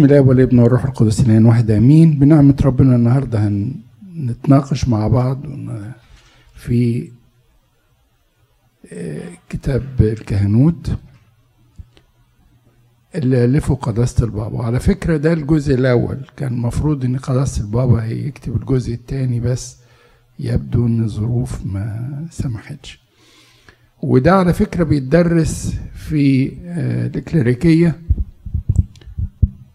بسم الله والابن والروح القدس الان واحد آمين. بنعمة ربنا النهارده هنتناقش مع بعض في آه، كتاب الكهنوت اللي ألفه قداسة البابا. على فكرة ده الجزء الأول. كان المفروض إن قداسة البابا يكتب الجزء الثاني بس يبدو إن الظروف ما سمحتش. وده على فكرة بيتدرس في آه، الكليريكية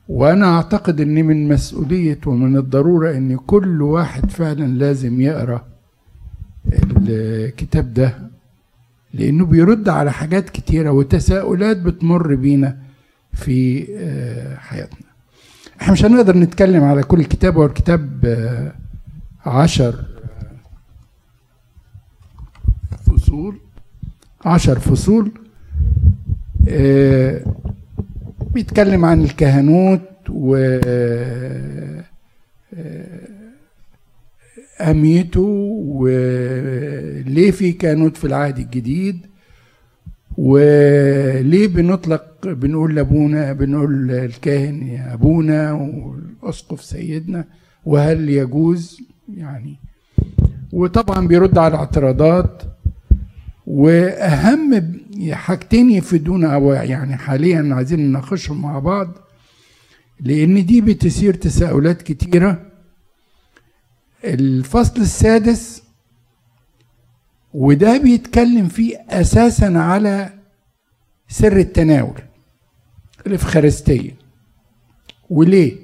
وأنا أعتقد ان من مسؤولية ومن الضرورة إن كل واحد فعلا لازم يقرأ الكتاب ده لأنه بيرد على حاجات كتيرة وتساؤلات بتمر بينا في آه، حياتنا. إحنا مش هنقدر نتكلم على كل كتاب هو الكتاب آه، عشر فصول. عشر فصول. آه، بيتكلم عن الكهنوت و أهميته وليه في كهنوت في العهد الجديد وليه بنطلق بنقول لأبونا بنقول الكاهن يا أبونا والأسقف سيدنا وهل يجوز؟ يعني وطبعا بيرد على الاعتراضات وأهم حاجتين يفيدونا يعني حاليا عايزين نناقشهم مع بعض لأن دي بتثير تساؤلات كتيرة. الفصل السادس وده بيتكلم فيه أساسا على سر التناول الإفخارستية. وليه؟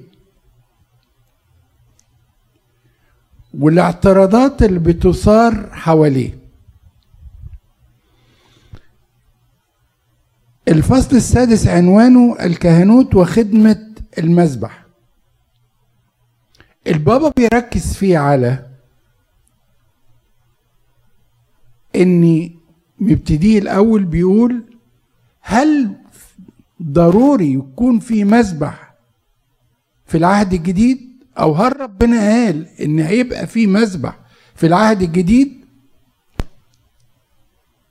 والاعتراضات اللي بتثار حواليه. الفصل السادس عنوانه الكهنوت وخدمة المذبح البابا بيركز فيه على ان مبتديه الأول بيقول هل ضروري يكون في مذبح في العهد الجديد؟ أو هل ربنا قال إن هيبقى في مذبح في العهد الجديد؟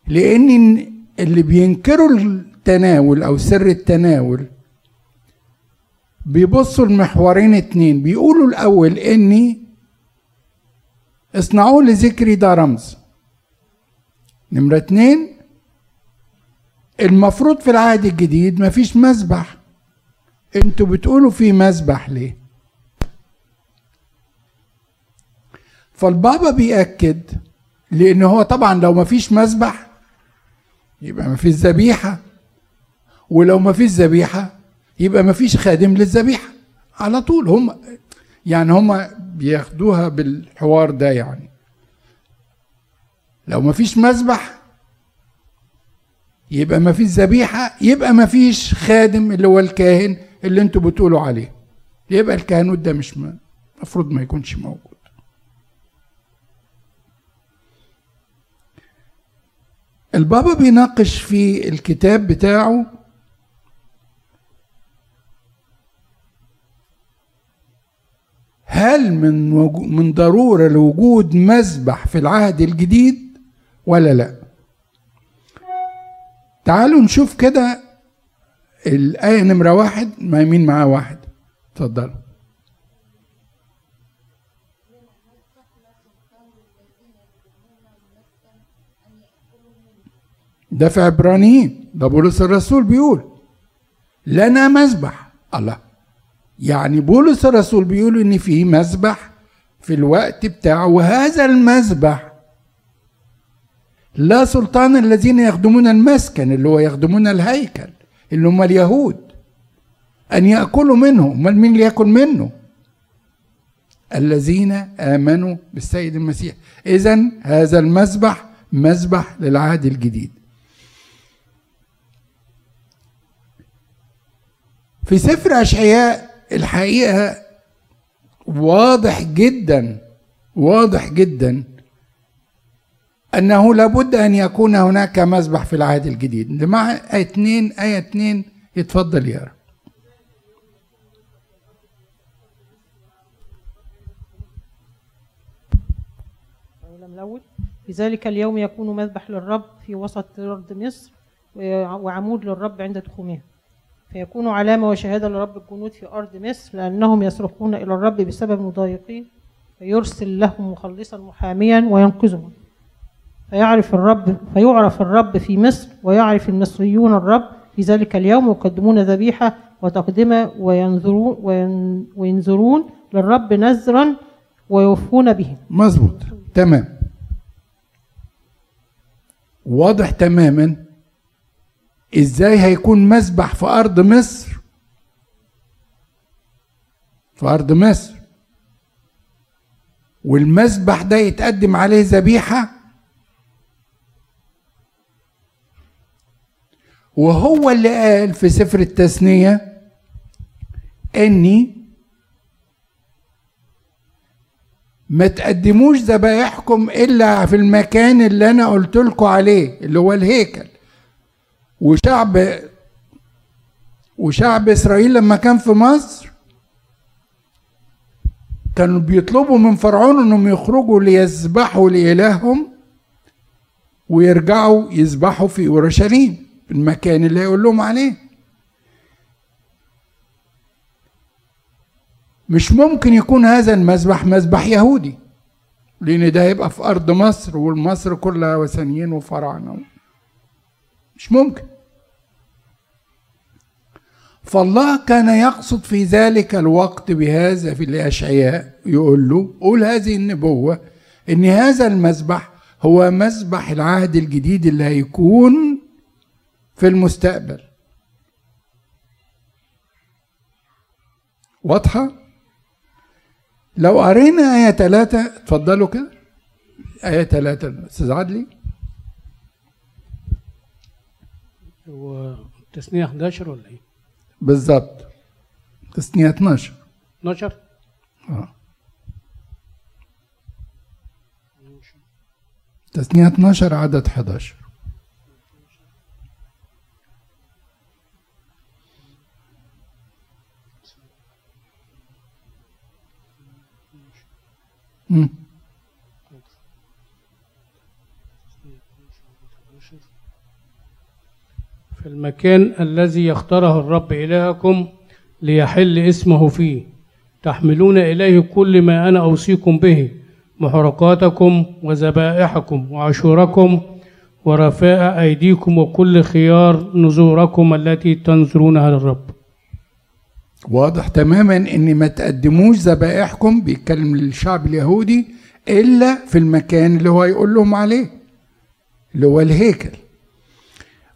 لأن اللي بينكروا التناول أو سر التناول بيبصوا المحورين اتنين. بيقولوا الأول إني اصنعوا لذكري ده رمز. نمرة اتنين المفروض في العهد الجديد مفيش مذبح أنتوا بتقولوا في مذبح ليه؟ فالبابا بيأكد لأن هو طبعا لو مفيش مذبح يبقى مفيش ذبيحة. ولو ما فيش ذبيحة يبقى ما فيش خادم للذبيحة. على طول هم يعني هم بياخدوها بالحوار ده يعني. لو ما فيش مذبح يبقى ما فيش ذبيحة يبقى ما فيش خادم اللي هو الكاهن اللي أنتوا بتقولوا عليه. يبقى الكهنوت ده مش المفروض ما يكونش موجود. البابا بيناقش في الكتاب بتاعه هل من من ضرورة لوجود مذبح في العهد الجديد ولا لا؟ تعالوا نشوف كده الآية نمرة واحد. ما مين معاه واحد. اتفضل. ده في عبرانيين. ده بولس الرسول بيقول لنا مذبح الله. يعني بولس الرسول بيقول إن في مذبح في الوقت بتاعه وهذا المذبح لا سلطان الذين يخدمون المسكن اللي هو يخدمون الهيكل اللي هم اليهود أن يأكلوا منه. أمال مين اللي يأكل منه؟ الذين آمنوا بالسيد المسيح. اذا هذا المذبح مذبح للعهد الجديد. في سفر أشعياء الحقيقة واضح جدا واضح جدا أنه لابد أن يكون هناك مذبح في العهد الجديد. مع آية اتنين آية اتنين يتفضل لم الأول في ذلك اليوم يكون مذبح للرب في وسط أرض مصر وعمود للرب عند تخومها فيكون علامة وشهادة لرب الجنود في أرض مصر لأنهم يصرخون إلى الرب بسبب مضايقين فيرسل لهم مخلصا محاميا وينقذهم. فيعرف الرب فيعرف الرب في مصر ويعرف المصريون الرب في ذلك اليوم ويقدمون ذبيحة وتقدمة وينظرون وين- وينظرون للرب نذرا ويوفون به. مظبوط. تمام. واضح تماما. إزاي هيكون مسبح في أرض مصر؟ في أرض مصر. والمسبح ده يتقدم عليه ذبيحة؟ وهو اللي قال في سفر التثنية إني ما تقدموش ذبايحكم إلا في المكان اللي أنا قلت لكم عليه اللي هو الهيكل. وشعب وشعب إسرائيل لما كان في مصر كانوا بيطلبوا من فرعون إنهم يخرجوا ليذبحوا لإلههم ويرجعوا يذبحوا في أورشليم المكان اللي هيقول لهم عليه. مش ممكن يكون هذا المذبح مذبح يهودي لأن ده هيبقى في أرض مصر والمصر كلها وثنيين وفراعنة. مش ممكن. فالله كان يقصد في ذلك الوقت بهذا في الأشعياء يقول له قول هذه النبوة إن هذا المذبح هو مذبح العهد الجديد اللي هيكون في المستقبل. واضحة؟ لو قرينا آية ثلاثة اتفضلوا كده. آية ثلاثة أستاذ عدلي. هو تسنية 11 ولا إيه؟ بالظبط تسنية 12 12 آه. تسنية 12 عدد 11 مم. في المكان الذي يختاره الرب إلهكم ليحل اسمه فيه. تحملون إليه كل ما أنا أوصيكم به محرقاتكم وذبائحكم وعشوركم ورفاء أيديكم وكل خيار نذوركم التي تنذرونها للرب. واضح تماما إن ما تقدموش ذبائحكم بيتكلم للشعب اليهودي إلا في المكان اللي هو يقول لهم عليه اللي هو الهيكل.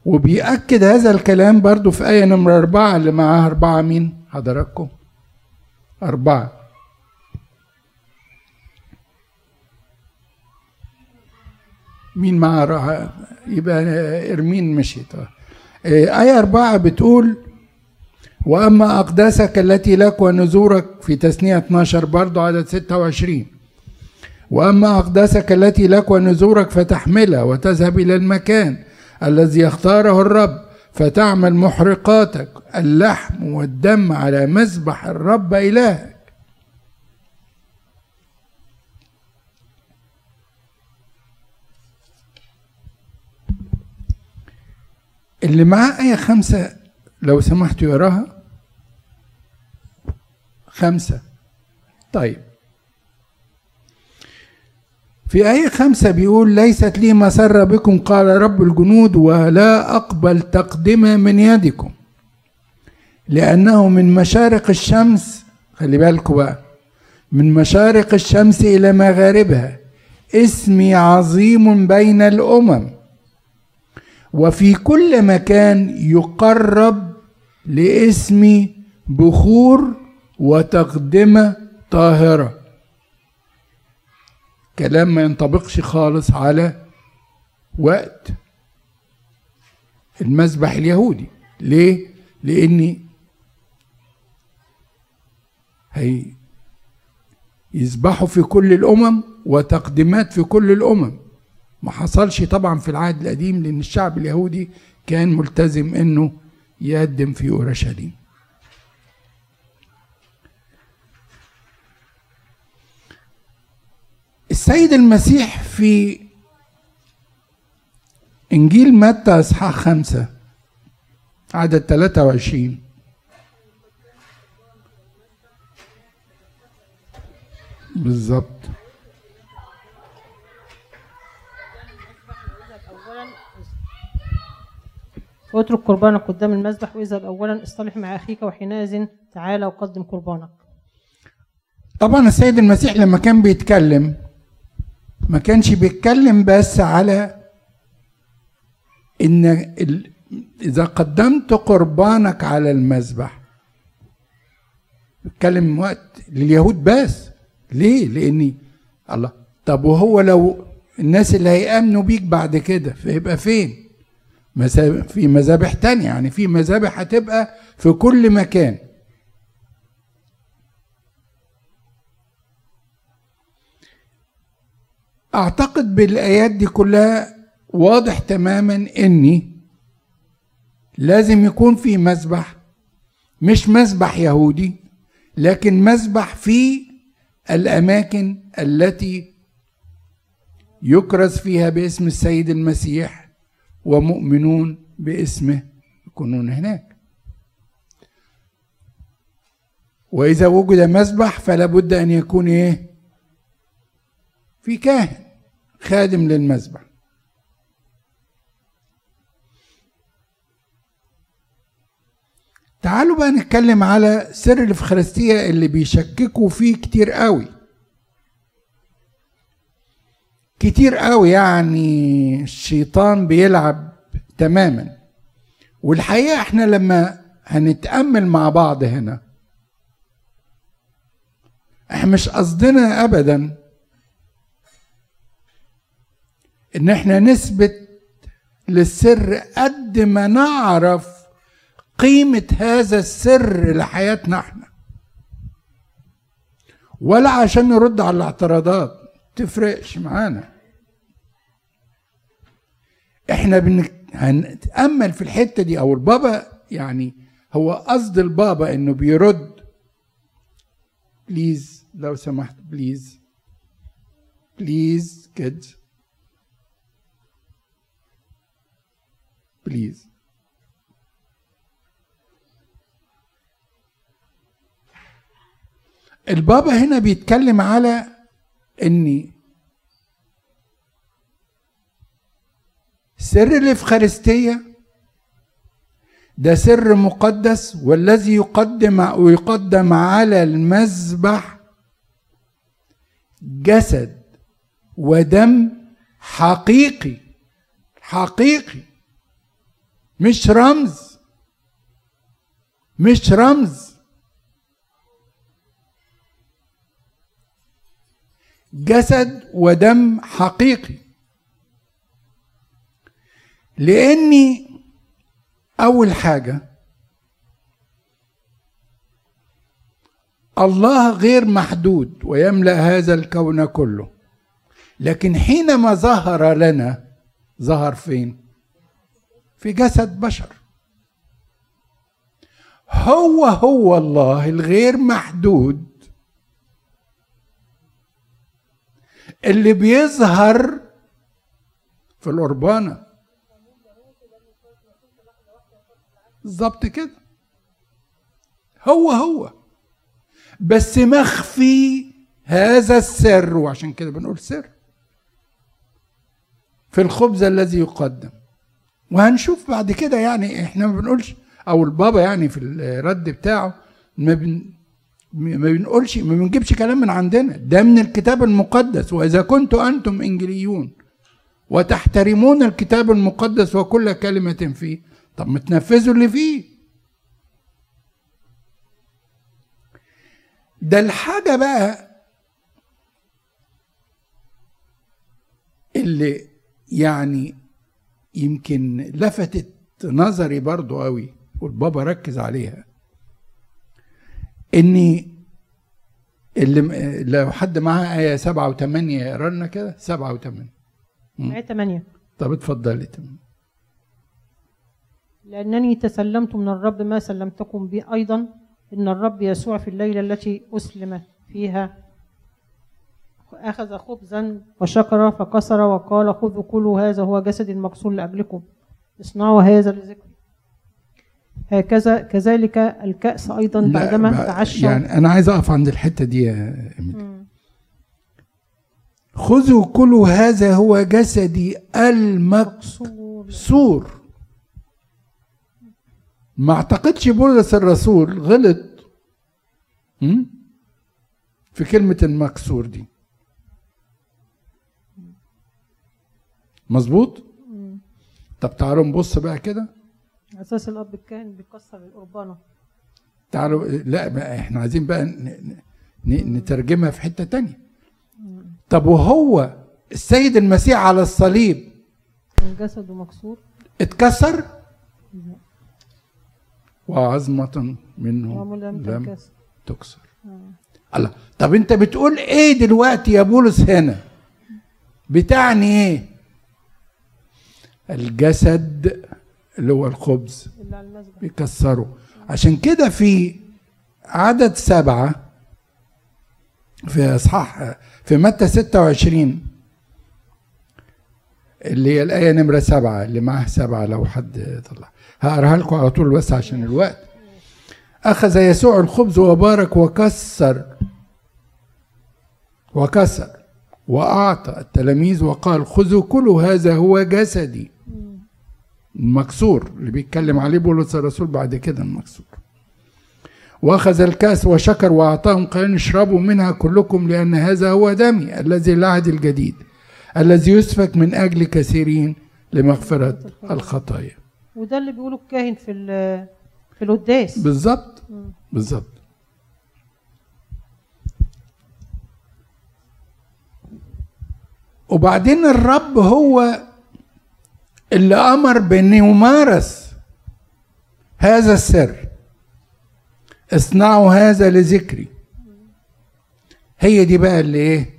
وبيأكد هذا الكلام برضو في آية نمرة أربعة اللي معاها أربعة مين؟ حضراتكم. أربعة. مين معاه؟ يبقى إرمين مشيت. آه. آية أربعة بتقول وأما أقداسك التي لك ونذورك في تثنية 12 برضو عدد 26 وأما أقداسك التي لك ونذورك فتحملها وتذهب إلى المكان. الذي يختاره الرب فتعمل محرقاتك اللحم والدم على مذبح الرب إلهك. اللي معاه آية خمسة لو سمحتوا يقراها؟ خمسة. طيب. في آية خمسة بيقول ليست لي مسرة بكم قال رب الجنود ولا أقبل تقدمة من يدكم لأنه من مشارق الشمس خلي بالكم بقى من مشارق الشمس إلى مغاربها اسمي عظيم بين الأمم وفي كل مكان يقرب لاسمي بخور وتقدمة طاهرة. كلام ما ينطبقش خالص على وقت المذبح اليهودي. ليه؟ لأني هي يذبحوا في كل الأمم وتقديمات في كل الأمم. ما حصلش طبعا في العهد القديم لأن الشعب اليهودي كان ملتزم أنه يقدم في أورشليم. السيد المسيح في إنجيل متى إصحاح خمسة عدد 23 بالظبط. اترك قربانك قدام المذبح واذهب اولا اصطلح مع أخيك وحينئذ تعالى وقدم قربانك. طبعا السيد المسيح لما كان بيتكلم ما كانش بيتكلم بس على إن إذا قدمت قربانك على المذبح. بيتكلم وقت لليهود بس. ليه؟ لاني الله. طب وهو لو الناس اللي هيأمنوا بيك بعد كده فيبقى فين؟ في مذابح تانية. يعني في مذابح هتبقى في كل مكان. أعتقد بالآيات دي كلها واضح تماما إني لازم يكون في مذبح مش مذبح يهودي لكن مذبح في الأماكن التي يكرز فيها باسم السيد المسيح ومؤمنون باسمه يكونون هناك. وإذا وجد مذبح فلا بد أن يكون إيه؟ في كاهن. خادم للمذبح. تعالوا بقى نتكلم على سر الإفخارستية اللي بيشككوا فيه كتير قوي. كتير قوي يعني الشيطان بيلعب تماما. والحقيقة إحنا لما هنتأمل مع بعض هنا إحنا مش قصدنا ابدا إن إحنا نثبت للسر قد ما نعرف قيمة هذا السر لحياتنا إحنا. ولا عشان نرد على الاعتراضات تفرقش معانا. إحنا بن... هنتأمل في الحتة دي أو البابا يعني هو قصد البابا إنه بيرد. please لو سمحت please please كده please البابا هنا بيتكلم على ان سر الإفخارستية ده سر مقدس والذي يقدم ويقدم على المذبح جسد ودم حقيقي حقيقي. مش رمز. مش رمز. جسد ودم حقيقي. لأني أول حاجة الله غير محدود ويملأ هذا الكون كله. لكن حينما ظهر لنا ظهر فين؟ في جسد بشر. هو هو الله الغير محدود. اللي بيظهر في القربانة. بالظبط كده. هو هو. بس مخفي هذا السر وعشان كده بنقول سر في الخبز الذي يقدم. وهنشوف بعد كده يعني إحنا ما بنقولش أو البابا يعني في الرد بتاعه ما بن ما بنقولش ما بنجيبش كلام من عندنا. ده من الكتاب المقدس. وإذا كنتم أنتم إنجليون وتحترمون الكتاب المقدس وكل كلمة فيه طب ما تنفذوا اللي فيه. ده الحاجة بقى اللي يعني يمكن لفتت نظري برضو قوي والبابا ركز عليها. إني اللي لو حد معاه آية سبعة وثمانية يقرا لنا كده سبعة وثمانية آية 8 طب اتفضلي تمام. لأنني تسلمت من الرب ما سلمتكم به أيضا إن الرب يسوع في الليلة التي أسلم فيها أخذ خبزا وشكر فكسر وقال خذوا كلوا هذا هو جسدي المكسور لأجلكم. اصنعوا هذا لذكري هكذا كذلك الكأس أيضا بعدما تعشى. يعني أنا عايز أقف عند الحتة دي يا. خذوا كلوا هذا هو جسدي المكسور. سور ما اعتقدش بولس الرسول غلط? في كلمة المكسور دي. مظبوط؟ طب تعالوا نبص بقى كده. أساس الأب الكاهن بيكسر القربانة. تعالوا لا إحنا عايزين بقى نترجمها في حتة تانية. طب وهو السيد المسيح على الصليب؟ كان جسده مكسور. اتكسر؟ وعظمة منه لم لم تكسر. الله. طب أنت بتقول إيه دلوقتي يا بولس هنا؟ بتعني إيه؟ الجسد اللي هو الخبز بيكسره. عشان كده في عدد سبعة في إصحاح في متى 26 اللي هي الآية نمرة سبعة اللي معاه سبعة لو حد طلع. هقراها لكم على طول بس عشان الوقت. أخذ يسوع الخبز وبارك وكسر وكسر وأعطى التلاميذ وقال خذوا كلوا هذا هو جسدي. المكسور اللي بيتكلم عليه بولس الرسول بعد كده المكسور. وأخذ الكأس وشكر وأعطاهم قال اشربوا منها كلكم لأن هذا هو دمي الذي العهد الجديد الذي يسفك من أجل كثيرين لمغفرة الخطايا. وده اللي بيقوله الكاهن في في القداس. بالظبط بالظبط وبعدين الرب هو اللي أمر بان يمارس هذا السر. اصنعوا هذا لذكري. هي دي بقى اللي إيه؟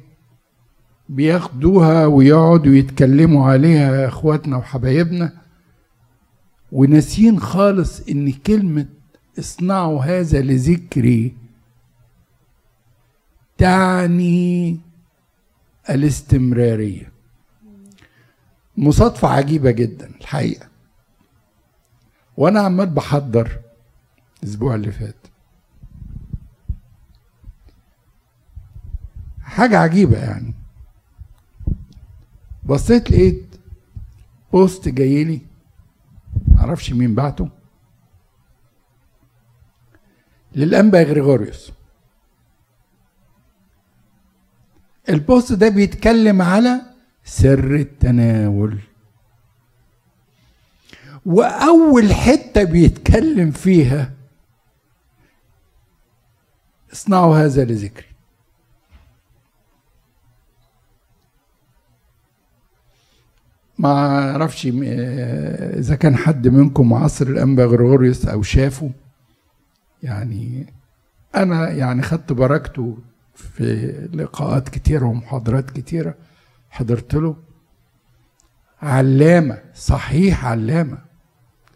بياخدوها ويقعدوا يتكلموا عليها إخواتنا وحبايبنا. وناسيين خالص إن كلمة اصنعوا هذا لذكري تعني الاستمرارية. مصادفة عجيبة جدا الحقيقة. وأنا عمال بحضر الأسبوع اللي فات. حاجة عجيبة يعني. بصيت لقيت بوست جايلي معرفش مين بعته للأنبا غريغوريوس. البوست ده بيتكلم على سر التناول. وأول حتة بيتكلم فيها اصنعوا هذا لذكري ما أعرفش إذا كان حد منكم عصر الأنبا غريغوريوس أو شافه يعني أنا يعني خدت بركته في لقاءات كتيرة ومحاضرات كتيرة. حضرت له؟ علامة صحيح علامة.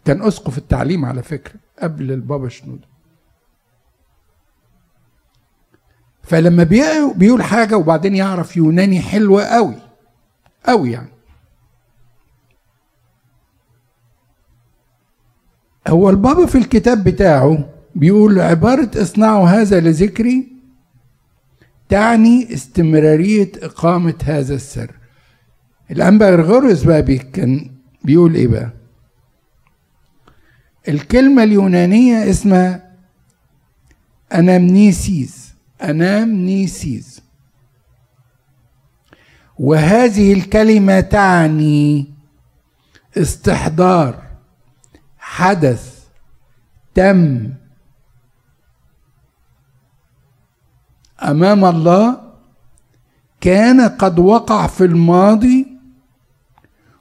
كان أسقف التعليم على فكرة قبل البابا شنودة. فلما بي- بيقول حاجة وبعدين يعرف يوناني حلوة قوي قوي يعني. هو البابا في الكتاب بتاعه بيقول عبارة اصنعوا هذا لذكري تعني استمرارية إقامة هذا السر. الأنبا غرغوريوس بقى كان بيقول إيه بقى؟ الكلمة اليونانية اسمها أنامنيسيس أنامنيسيس وهذه الكلمة تعني استحضار حدث تم أمام الله كان قد وقع في الماضي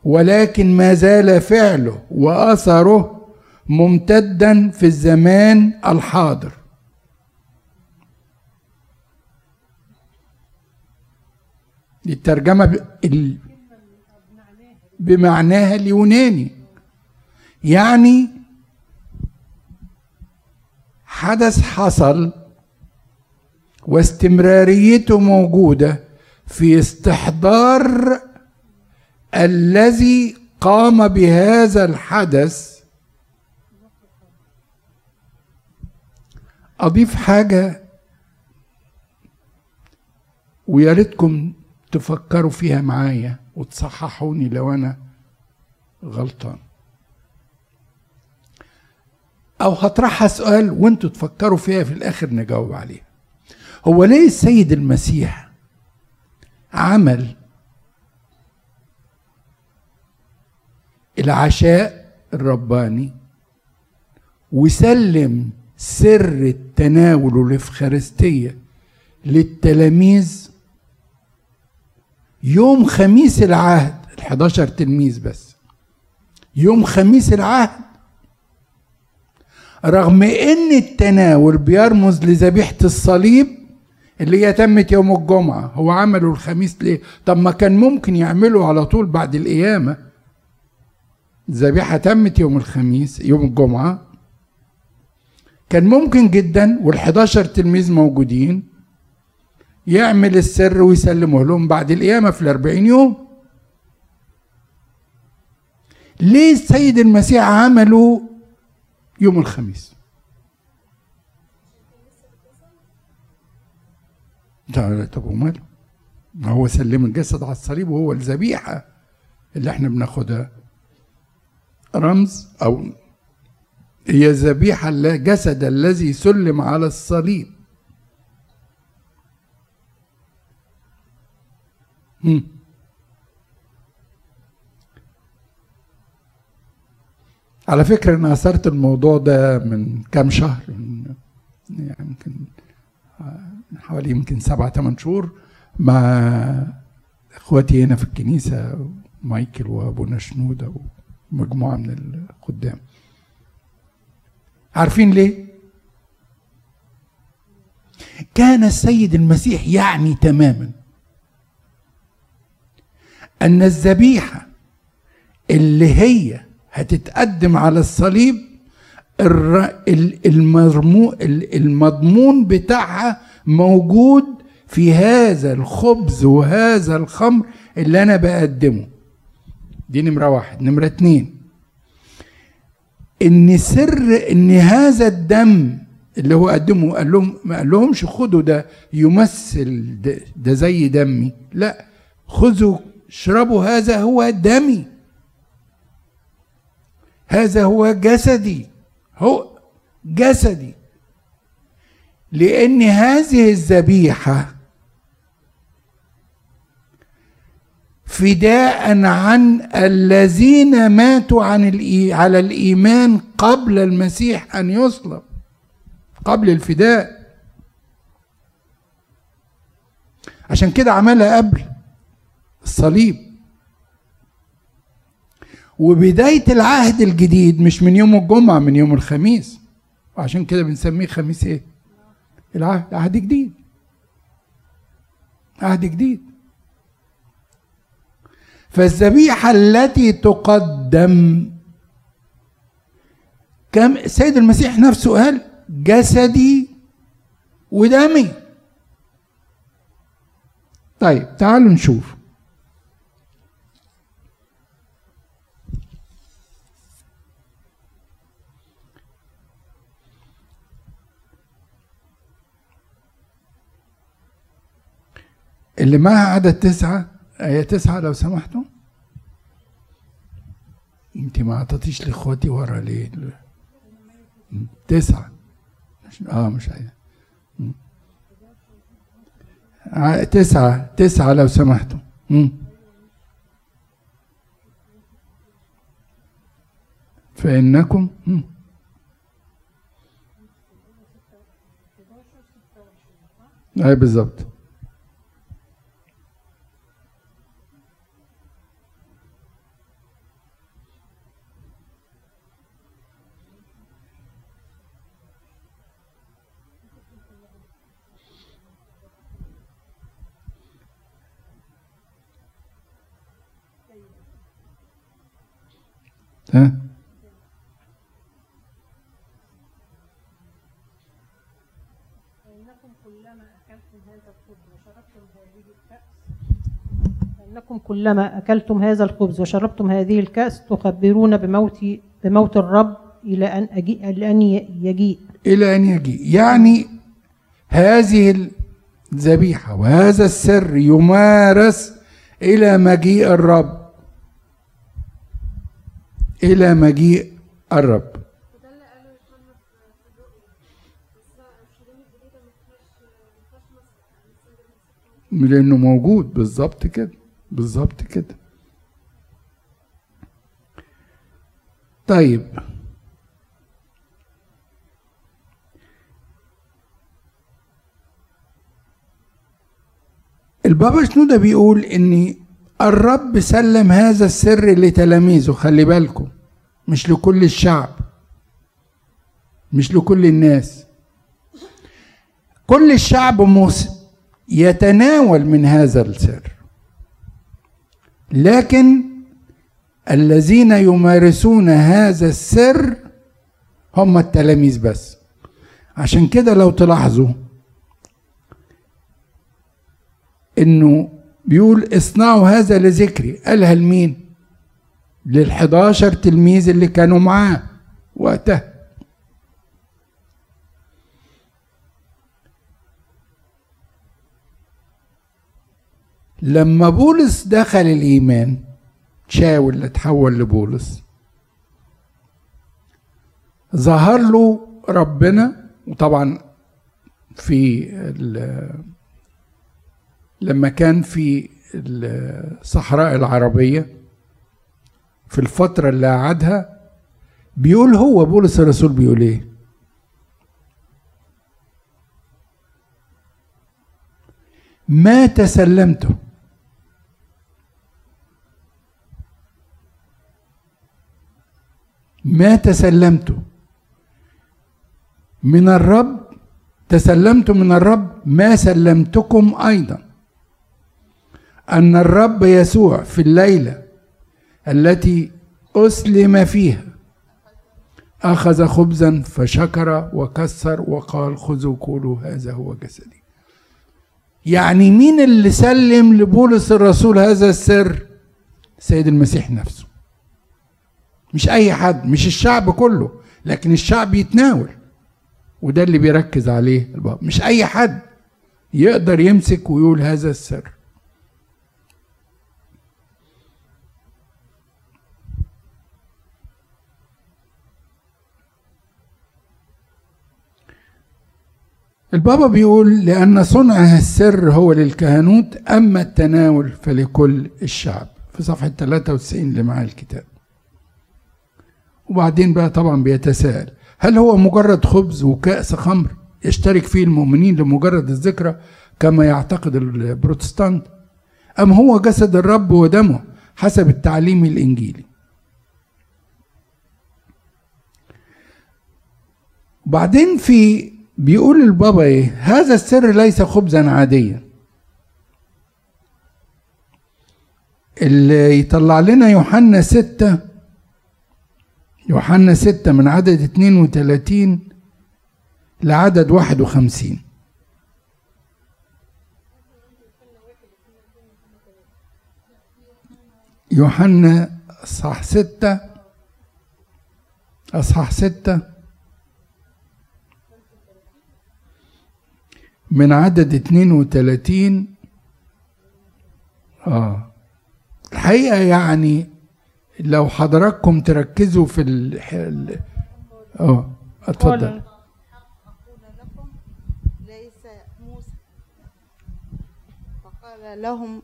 ولكن ما زال فعله وأثره ممتدا في الزمان الحاضر. الترجمة بمعناها اليوناني. يعني حدث حصل واستمراريته موجودة في استحضار الذي قام بهذا الحدث. أضيف حاجة ويا ريتكم تفكروا فيها معايا وتصححوني لو أنا غلطان. أو هطرحها سؤال وانتوا تفكروا فيها في الآخر نجاوب عليها هو ليه السيد المسيح عمل العشاء الرباني وسلم سر التناول والإفخارستية للتلاميذ يوم خميس العهد ال 11 تلميذ بس يوم خميس العهد رغم إن التناول بيرمز لذبيحة الصليب اللي هي تمت يوم الجمعة هو عمله الخميس ليه؟ طب ما كان ممكن يعمله على طول بعد القيامة. الذبيحة تمت يوم الخميس يوم الجمعة. كان ممكن جدا وال11 تلميذ موجودين يعمل السر ويسلمه لهم بعد القيامة في الأربعين يوم. ليه السيد المسيح عمله يوم الخميس؟ طب وماله؟ ما هو سلم الجسد على الصليب وهو الذبيحة اللي إحنا بناخدها. رمز أو هي ذبيحة الجسد الذي سلم على الصليب. هم. على فكرة أنا أثرت الموضوع ده من كام شهر يعني يمكن من حوالي يمكن سبعة ثمان شهور مع إخواتي هنا في الكنيسة مايكل وأبونا شنودة ومجموعة من الخدام عارفين ليه؟ كان السيد المسيح يعني تماما أن الذبيحة اللي هي هتتقدم على الصليب المضمون بتاعها موجود في هذا الخبز وهذا الخمر اللي أنا بقدمه. دي نمرة واحد. نمرة اتنين. إن سر إن هذا الدم اللي هو قدمه قال لهم ما قال لهمش خدوا ده يمثل ده, ده زي دمي. لا خذوا اشربوا هذا هو دمي. هذا هو جسدي. هو جسدي. لأن هذه الذبيحة فداء عن الذين ماتوا عن على الإيمان قبل المسيح أن يصلب قبل الفداء. عشان كده عملها قبل الصليب. وبداية العهد الجديد مش من يوم الجمعة من يوم الخميس. وعشان كده بنسميه خميس إيه؟ العهد عهد جديد. عهد جديد. فالذبيحة التي تقدم كم؟ السيد المسيح نفسه قال جسدي ودمي. طيب تعالوا نشوف. اللي معها عدد تسعة آية تسعة لو سمحتوا انت ما اعطيتيش لاخواتي ورا ليه؟ تسعة. مش آه مش عايز. تسعة تسعة لو سمحتوا فإنكم؟ أي بالظبط. ها؟ فإنكم كلما أكلتم هذا الخبز وشربتم هذه الكأس تخبرون بموت بموت الرب إلى أن أجيء إلى أن يجيء. إلى أن يجيء. يعني هذه ذبيحة وهذا السر يمارس إلى مجيء الرب إلى مجيء الرب وده اللي قاله يوحنا في في الرؤيا بس اورشليم الجديده ما فيهاش ما فيهاش مسرح يعني السيد المسيح كان لأنه موجود. بالظبط كده. بالظبط كده. طيب. البابا شنودة بيقول ان الرب سلم هذا السر لتلاميذه خلي بالكم مش لكل الشعب مش لكل الناس. كل الشعب يتناول من هذا السر. لكن الذين يمارسون هذا السر هم التلاميذ بس. عشان كده لو تلاحظوا إنه بيقول اصنعوا هذا لذكري. قالها لمين؟ للحداشر تلميذ اللي كانوا معاه وقتها. لما بولس دخل الإيمان شاول اللي اتحول لبولس ظهر له ربنا وطبعا في لما كان في الصحراء العربية في الفترة اللي قعدها بيقول هو بولس الرسول بيقول إيه؟ ما تسلمته ما تسلمت. من الرب تسلمت من الرب ما سلمتكم أيضا. أن الرب يسوع في الليلة التي أسلم فيها أخذ خبزا فشكر وكسر وقال خذوا كلوا هذا هو جسدي. يعني مين اللي سلم لبولس الرسول هذا السر؟ سيد المسيح نفسه. مش أي حد مش الشعب كله لكن الشعب يتناول. وده اللي بيركز عليه البابا مش أي حد يقدر يمسك ويقول هذا السر. البابا بيقول لأن صنع السر هو للكهنوت أما التناول فلكل الشعب. في صفحة 93 اللي معاه الكتاب. وبعدين بقى طبعا بيتساءل هل هو مجرد خبز وكأس خمر يشترك فيه المؤمنين لمجرد الذكرى كما يعتقد البروتستانت؟ أم هو جسد الرب ودمه حسب التعليم الإنجيلي؟ وبعدين في بيقول البابا إيه؟ هذا السر ليس خبزا عاديا. اللي يطلع لنا يوحنا ستة يوحنا ستة من عدد 32 لعدد 51 يوحنا أصحاح ستة أصحاح ستة من عدد 32 آه. الحقيقة يعني لو حضراتكم تركزوا في ال آه. اتفضل. قال. أقول لكم ليس موسى فقال لهم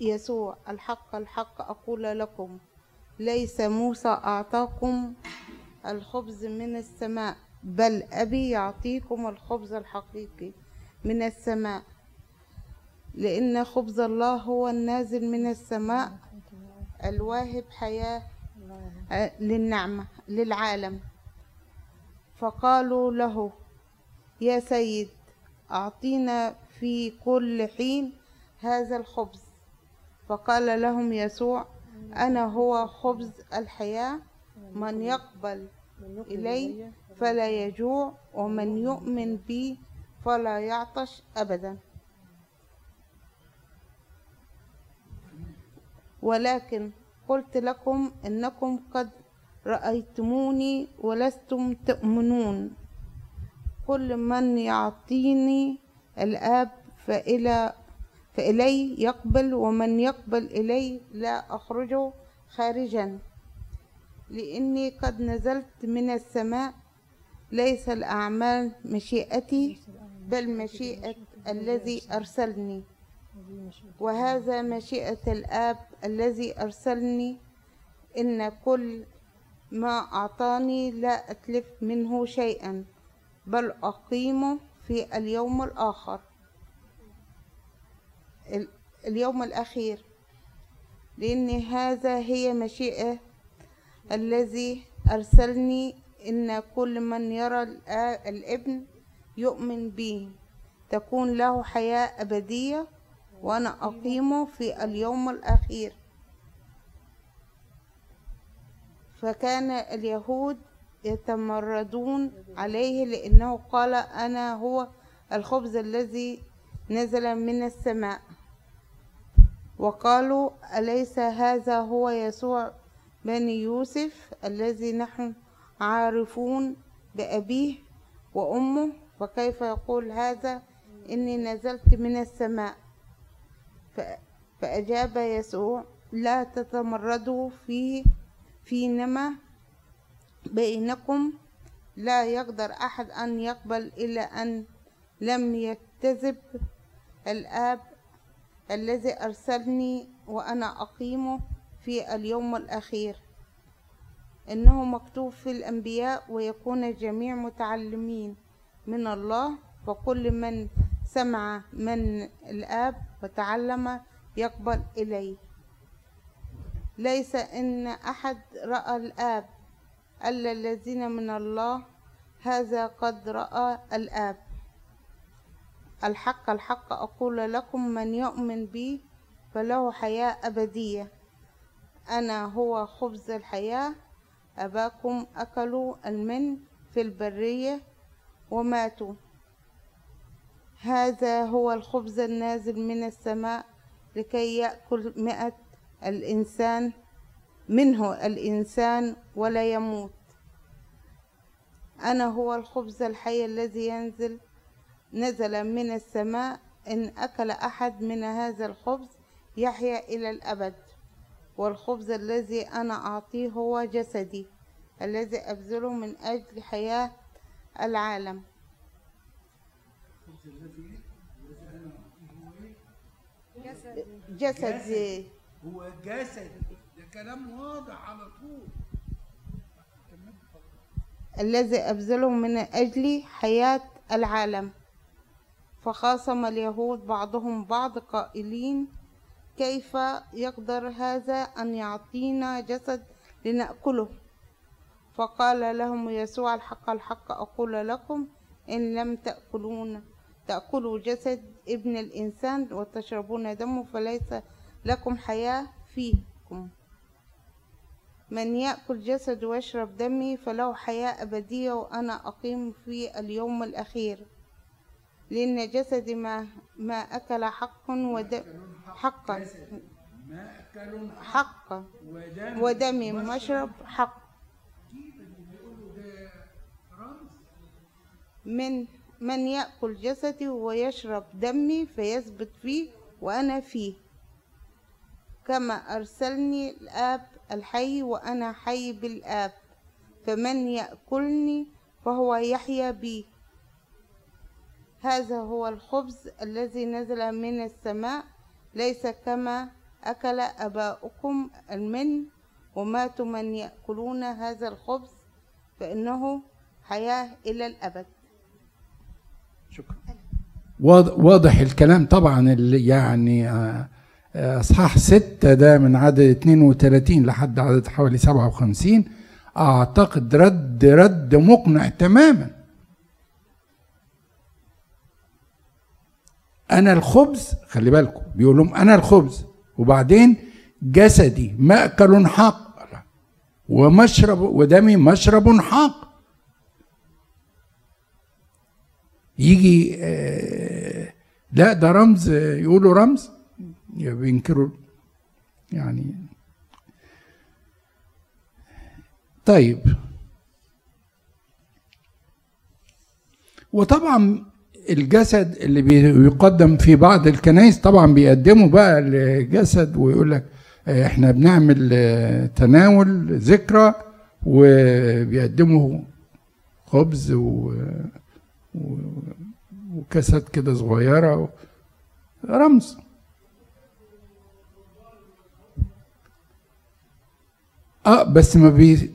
يسوع الحق الحق أقول لكم ليس موسى أعطاكم الخبز من السماء بل أبي يعطيكم الخبز الحقيقي. من السماء. لأن خبز الله هو النازل من السماء الواهب حياة آه، للنعمة للعالم. فقالوا له يا سيد أعطينا في كل حين هذا الخبز. فقال لهم يسوع أنا هو خبز الحياة من يقبل إلي فلا يجوع ومن يؤمن بي فلا يعطش أبدا. ولكن قلت لكم إنكم قد رأيتموني ولستم تؤمنون. كل من يعطيني الآب فإلى فإلي يقبل ومن يقبل إلي لا أخرجه خارجا. لإني قد نزلت من السماء ليس الأعمال مشيئتي. بل مشيئة الذي أرسلني. وهذا مشيئة الآب الذي أرسلني. إن كل ما أعطاني لا أتلف منه شيئا بل أقيمه في اليوم الآخر. ال- اليوم الأخير. لأن هذا هي مشيئة الذي أرسلني. إن كل من يرى الابن يؤمن به تكون له حياة أبدية وأنا أقيمه في اليوم الأخير. فكان اليهود يتمردون عليه لأنه قال أنا هو الخبز الذي نزل من السماء. وقالوا أليس هذا هو يسوع بني يوسف الذي نحن عارفون بأبيه وأمه؟ فكيف يقول هذا؟ إني نزلت من السماء. فأجاب يسوع لا تتمردوا فيه فينما بينكم. لا يقدر أحد أن يقبل إلا أن لم يكتذب الآب الذي أرسلني وأنا أقيمه في اليوم الأخير. إنه مكتوب في الأنبياء ويكون الجميع متعلمين. من الله فكل من سمع من الآب وتعلم يقبل إليه. ليس إن أحد رأى الآب إلا الذين من الله هذا قد رأى الآب. الحق الحق أقول لكم من يؤمن بي فله حياة أبدية. أنا هو خبز الحياة أباكم أكلوا المن في البرية. وماتوا. هذا هو الخبز النازل من السماء لكي يأكل مئة الإنسان منه الإنسان ولا يموت. أنا هو الخبز الحي الذي ينزل نزل من السماء. إن أكل أحد من هذا الخبز يحيا إلى الأبد. والخبز الذي أنا أعطيه هو جسدي الذي أبذله من أجل حياة العالم. جسد هو جسد ده كلام واضح على طول. الذي أبذله من أجل حياة العالم. فخاصم اليهود بعضهم بعض قائلين كيف يقدر هذا أن يعطينا جسد لنأكله؟ فقال لهم يسوع الحق الحق أقول لكم إن لم تأكلون تأكلوا جسد ابن الإنسان وتشربون دمه فليس لكم حياة فيكم. من يأكل جسد ويشرب دمي فله حياة أبدية وأنا أقيم في اليوم الأخير. لأن جسدي ما ما أكل حق ودم حقا. ودم ودمي مشرب حق. من من يأكل جسدي ويشرب دمي فيثبت فيه وأنا فيه. كما أرسلني الآب الحي وأنا حي بالآب. فمن يأكلني فهو يحيا بي. هذا هو الخبز الذي نزل من السماء. ليس كما أكل أباؤكم المن. وماتوا من يأكلون هذا الخبز فإنه حياة إلى الأبد. شكرا. واض- واضح الكلام طبعا اللي يعني آه، آه، أصحاح ستة ده من عدد 32 لحد عدد حوالي 57 أعتقد رد رد مقنع تماما. أنا الخبز خلي بالكم بيقول لهم أنا الخبز وبعدين جسدي مأكل حق ومشرب ودمي مشرب حق يجي آه، لا ده رمز آه، يقولوا رمز بينكروا يعني. طيب. وطبعا الجسد اللي بيقدم في بعض الكنائس طبعا بيقدموا بقى الجسد ويقول لك آه، إحنا بنعمل تناول ذكرى وبيقدموا خبز و... وكاسات كده صغيرة رمز. آه بس ما بي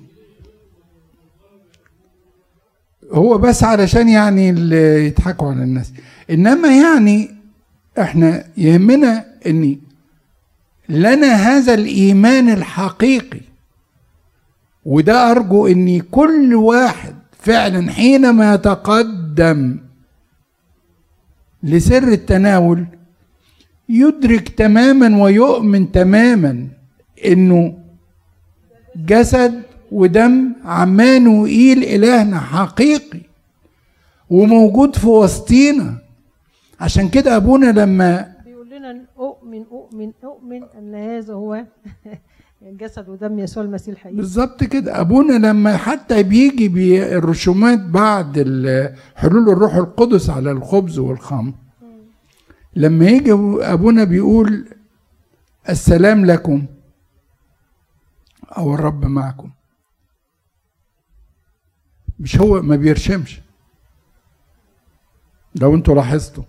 هو بس علشان يعني اللي يضحكوا على الناس. إنما يعني إحنا يهمنا إن لنا هذا الإيمان الحقيقي. وده أرجو إن كل واحد فعلا حينما يتقدم لسر التناول يدرك تماما ويؤمن تماما إنه جسد ودم عمانوئيل إلهنا حقيقي وموجود في وسطينا. عشان كده أبونا لما بيقول لنا أؤمن أؤمن أؤمن إن هذا هو جسد ودم يسوع المسيح الحقيقي. بالظبط كده. أبونا لما حتى بيجي بي- الرسومات بعد حلول الروح القدس على الخبز والخمر. لما يجي أبونا بيقول السلام لكم أو الرب معكم. مش هو ما بيرشمش. لو أنتوا لاحظتوا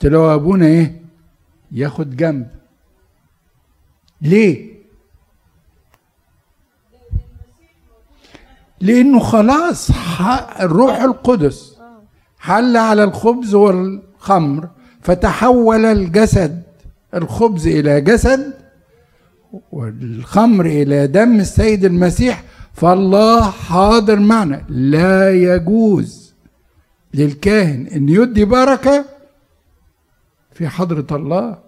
تلاقوا أبونا إيه؟ ياخد جنب. ليه؟ لأنه خلاص الروح القدس حل على الخبز والخمر فتحول الجسد الخبز إلى جسد والخمر إلى دم السيد المسيح فالله حاضر معنا. لا يجوز للكاهن إن يدي بركة في حضرة الله.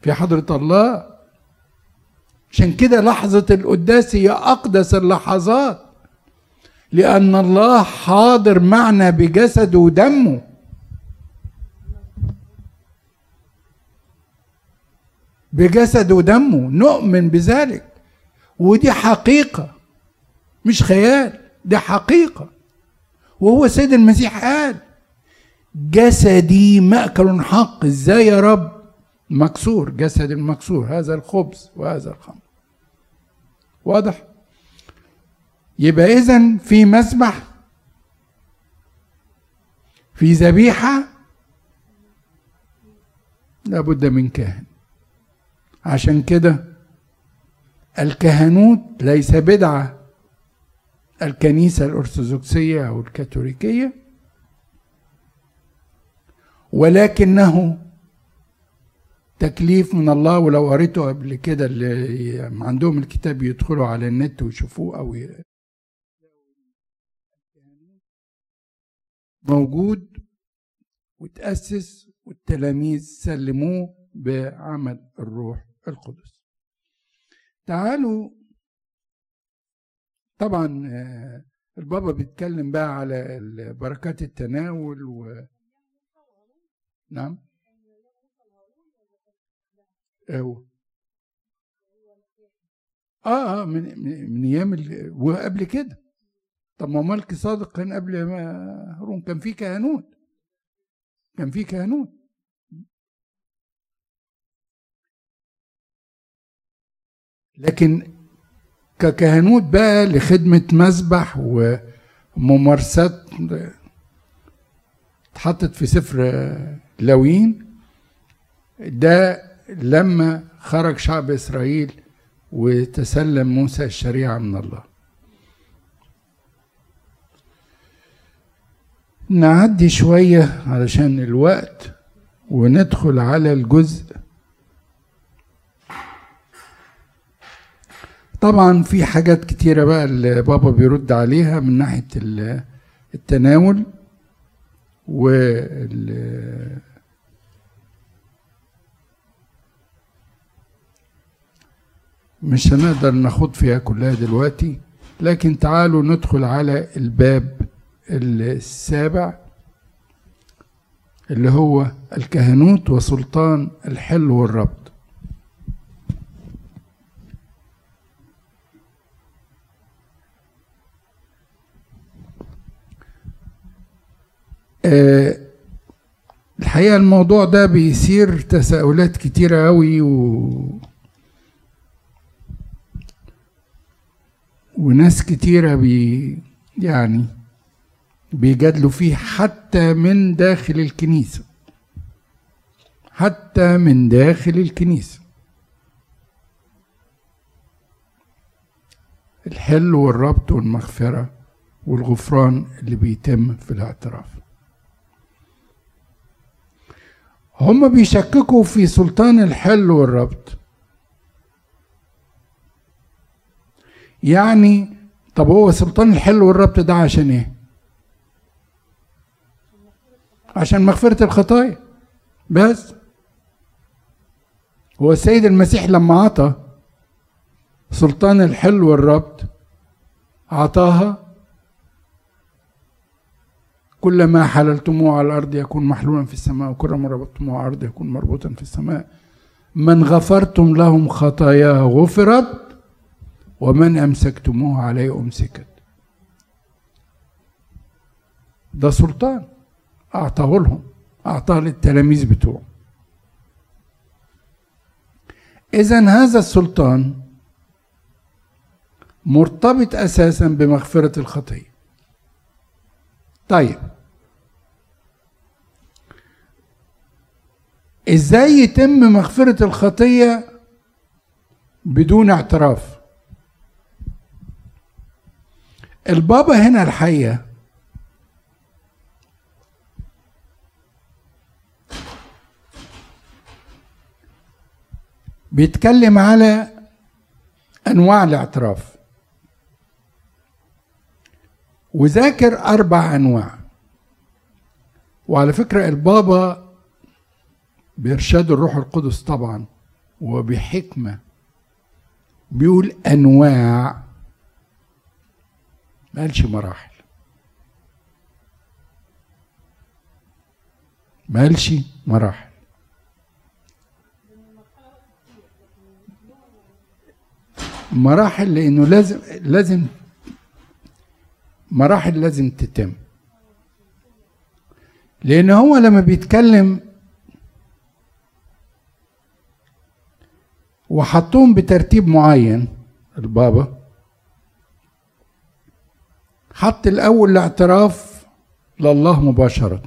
في حضرة الله. عشان كده لحظة القداس هي أقدس اللحظات. لأن الله حاضر معنا بجسده ودمه. بجسد ودمه. نؤمن بذلك. ودي حقيقة. مش خيال. دي حقيقة. وهو السيد المسيح قال جسدي مأكل حق. إزاي يا رب؟ مكسور. جسد المكسور. هذا الخبز وهذا الخمر. واضح؟ يبقى اذا في مسبح في ذبيحة لابد من كاهن. عشان كده الكهنوت ليس بدعة الكنيسة الأرثوذكسية أو الكاثوليكية ولكنه تكليف من الله ولو قريته قبل كده اللي عندهم الكتاب يدخلوا على النت ويشوفوه ي- موجود وتأسس والتلاميذ سلموه بعمل الروح القدس. تعالوا طبعا آه، البابا بيتكلم بقى على بركات التناول و نعم. أيوه. آه آه من من أيام وقبل كده طب ما ملك صادق كان قبل ما هارون كان في كهنوت كان في كهنوت لكن ككهنوت بقى لخدمة مسبح وممارسات اتحطت في سفر لاويين ده لما خرج شعب إسرائيل وتسلم موسى الشريعة من الله. نعدي شوية علشان الوقت وندخل على الجزء. طبعا في حاجات كتيرة بقى اللي بابا بيرد عليها من ناحية ال- التناول وال مش هنقدر ناخد فيها كلها دلوقتي لكن تعالوا ندخل على الباب السابع اللي هو الكهنوت وسلطان الحل والربط. الحقيقة الموضوع ده بيثير تساؤلات كتيرة أوي و... وناس كتيرة بي يعني بيجادلوا فيه حتى من داخل الكنيسة. حتى من داخل الكنيسة. الحل والربط والمغفرة والغفران اللي بيتم في الاعتراف. هم بيشككوا في سلطان الحل والربط. يعني طب هو سلطان الحل والربط ده عشان إيه؟ عشان مغفرة الخطايا. بس هو السيد المسيح لما عطى سلطان الحل والربط عطاها كل ما حللتموه على الأرض يكون محلولا في السماء وكل ما ربطتموه على الأرض يكون مربوطا في السماء. من غفرتم لهم خطاياه غفرت ومن أمسكتموه عليه أمسكت. ده سلطان. أعطاه لهم. أعطاه للتلاميذ بتوعه. إذا هذا السلطان مرتبط أساسا بمغفرة الخطية طيب. إزاي يتم مغفرة الخطية بدون اعتراف؟ البابا هنا الحقيقة بيتكلم على أنواع الاعتراف وذاكر أربع أنواع. وعلى فكرة البابا بإرشاد الروح القدس طبعا وبحكمة. بيقول أنواع ما قالش مراحل. ما قالش مراحل. مراحل لأنه لازم لازم مراحل لازم تتم. لأن هو لما بيتكلم وحطوهم بترتيب معين البابا حط الأول الاعتراف لله مباشرة.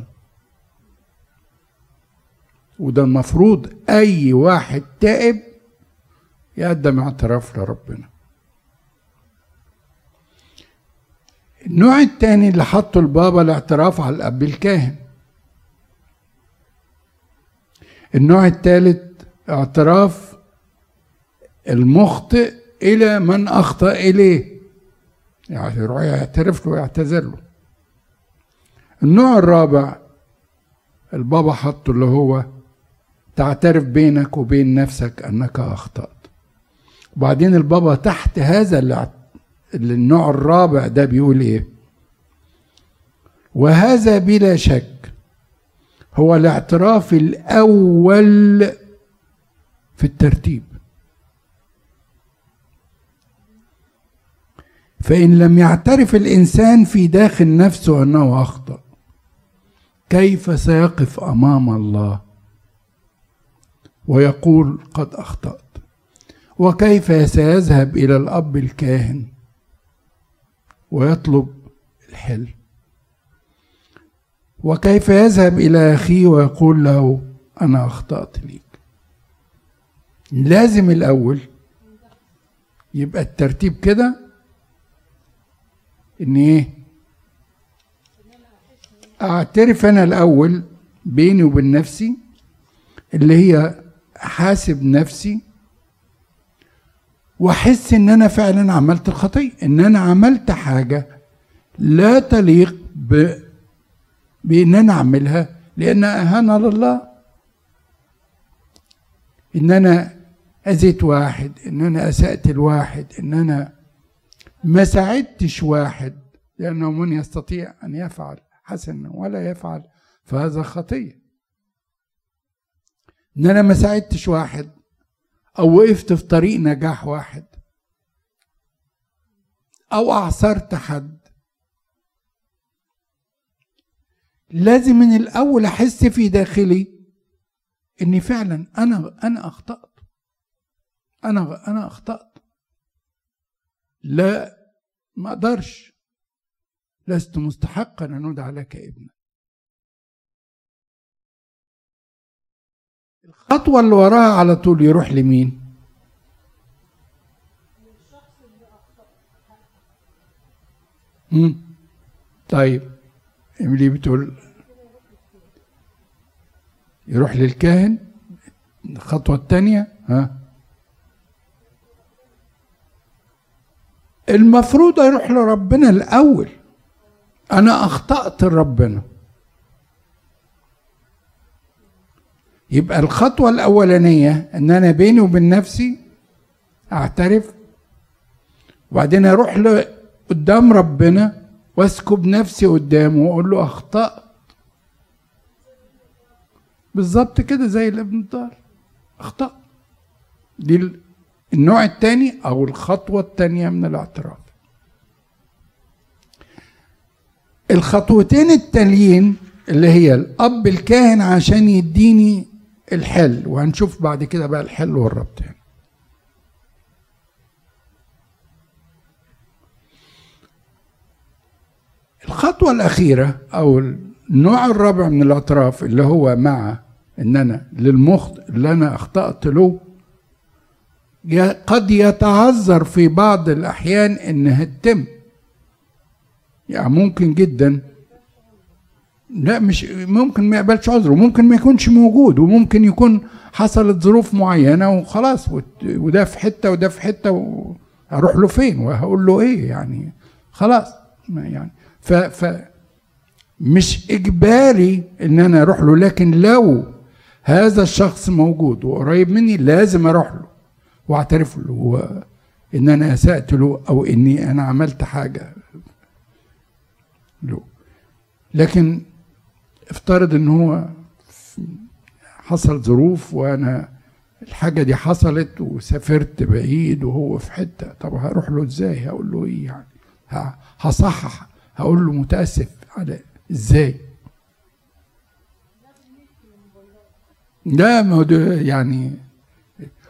وده المفروض أي واحد تائب يقدم اعتراف لربنا. النوع التاني اللي حطه البابا الاعتراف على الأب الكاهن. النوع الثالث اعتراف المخطئ إلى من أخطأ إليه. يعني يروح يعترف له ويعتذر له. النوع الرابع البابا حطه اللي هو تعترف بينك وبين نفسك أنك أخطأت. وبعدين البابا تحت هذا اللي النوع الرابع ده بيقول إيه؟ وهذا بلا شك هو الاعتراف الأول في الترتيب. فإن لم يعترف الإنسان في داخل نفسه أنه أخطأ كيف سيقف أمام الله؟ ويقول قد أخطأت. وكيف سيذهب إلى الأب الكاهن؟ ويطلب الحل وكيف يذهب إلى أخيه ويقول له أنا أخطأت ليك؟ لازم الأول يبقى الترتيب كده إن إيه؟ أعترف أنا الأول بيني وبين نفسي اللي هي حاسب نفسي وأحس إن أنا فعلا عملت الخطيه إن أنا عملت حاجة لا تليق ب... بإن أنا أعملها لانها اهانه لله إن أنا أذيت واحد إن أنا أسأت الواحد إن أنا ما ساعدتش واحد لأنه من يستطيع أن يفعل حسنا ولا يفعل فهذا خطية. إن أنا ما ساعدتش واحد أو وقفت في طريق نجاح واحد أو أعصرت حد لازم من الأول أحس في داخلي إني فعلا أنا أنا أخطأت. أنا أنا أخطأت. لا ما أقدرش. لست مستحقا أن ادعى لك ابنا. الخطوة اللي وراها على طول يروح لمين. طيب. إيميلي بتقول يروح للكاهن. الخطوة الثانية ها؟ المفروض يروح لربنا الأول. أنا أخطأت لربنا. يبقى الخطوة الأولانية إن أنا بيني وبين نفسي أعترف وبعدين أروح ل- قدام ربنا وأسكب نفسي قدامه وأقول له أخطأت. بالظبط كده زي الإبن الضال أخطأت. دي النوع الثاني أو الخطوة الثانية من الاعتراف. الخطوتين التاليين اللي هي الأب الكاهن عشان يديني الحل وهنشوف بعد كده بقى الحل والربط هنا الخطوة الأخيرة أو النوع الرابع من الاعتراف اللي هو مع إن أنا للمخ اللي أنا أخطأت له قد يتعذر في بعض الأحيان إنها تتم. يعني ممكن جدا. لا مش ممكن ما يقبلش عذره ممكن ما يكونش موجود وممكن يكون حصلت ظروف معينة وخلاص وده في حتة وده في حتة وأروح له فين؟ وهقول له إيه يعني؟ خلاص يعني. ف, ف مش إجباري إن أنا أروح له لكن لو هذا الشخص موجود وقريب مني لازم أروح له. واعترف له إن أنا أسأت له أو إني أنا عملت حاجة له. لكن افترض إن هو حصل ظروف وأنا الحاجة دي حصلت وسافرت بعيد وهو في حتة طب هروح له إزاي؟ هقول له إيه يعني؟ هصحح هقول له متأسف على إزاي؟ لا ما هو يعني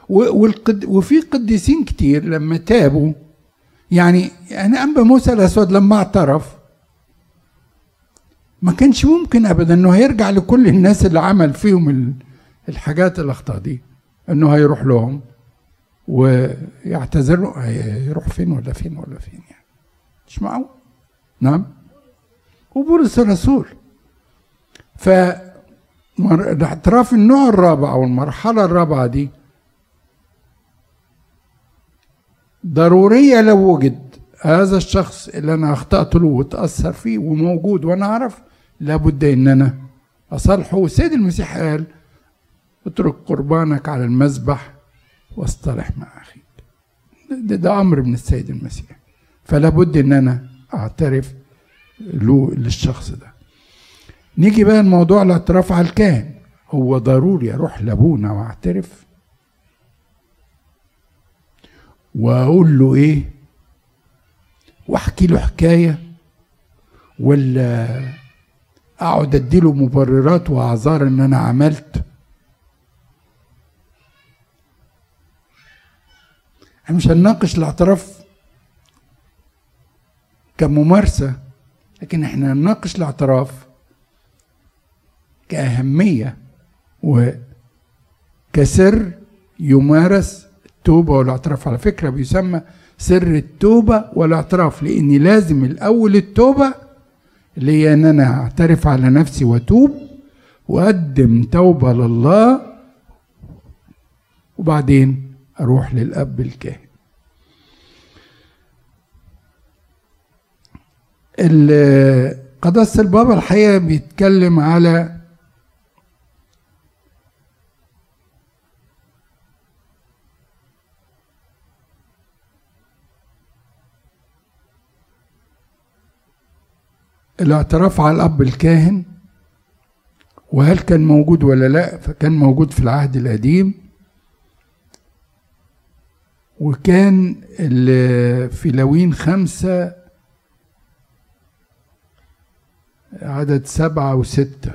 والقد وفي قديسين كتير لما تابوا. يعني يعني أنبأ موسى الأسود لما اعترف. ما كانش ممكن ابدا إنه هيرجع لكل الناس اللي عمل فيهم ال- الحاجات الأخطاء دي إنه هيروح لهم ويعتذر هيروح فين ولا فين ولا فين يعني. مش معقول. نعم. وبولس الرسول. ف الاعتراف النوع الرابع أو المرحلة الرابعة دي ضرورية لو وجد. هذا الشخص اللي أنا أخطأت له وتأثر فيه وموجود وأنا أعرف لابد إن أنا أصالحه. والسيد المسيح قال اترك قربانك على المذبح واصطلح مع أخيك. ده, ده أمر من السيد المسيح. فلا بد إن أنا أعترف له للشخص ده. نيجي بقى الموضوع الاعتراف على الكاهن. هو ضروري أروح لأبونا وأعترف واقول له إيه؟ واحكي له حكاية ولا اقعد اديله مبررات واعذار ان أنا عملت؟ إحنا مش هنناقش الاعتراف كممارسة لكن إحنا هنناقش الاعتراف كأهمية وكسر يمارس التوبة والاعتراف. على فكرة بيسمى سر التوبة والاعتراف لأن لازم الأول التوبة اللي هي أن أنا أعترف على نفسي وأتوب وأقدم توبة لله وبعدين أروح للأب الكاهن. ال- قداسة البابا الحقيقة بيتكلم على الاعتراف على الأب الكاهن وهل كان موجود ولا لا؟ فكان موجود في العهد القديم. وكان في لوين خمسة عدد سبعة وستة.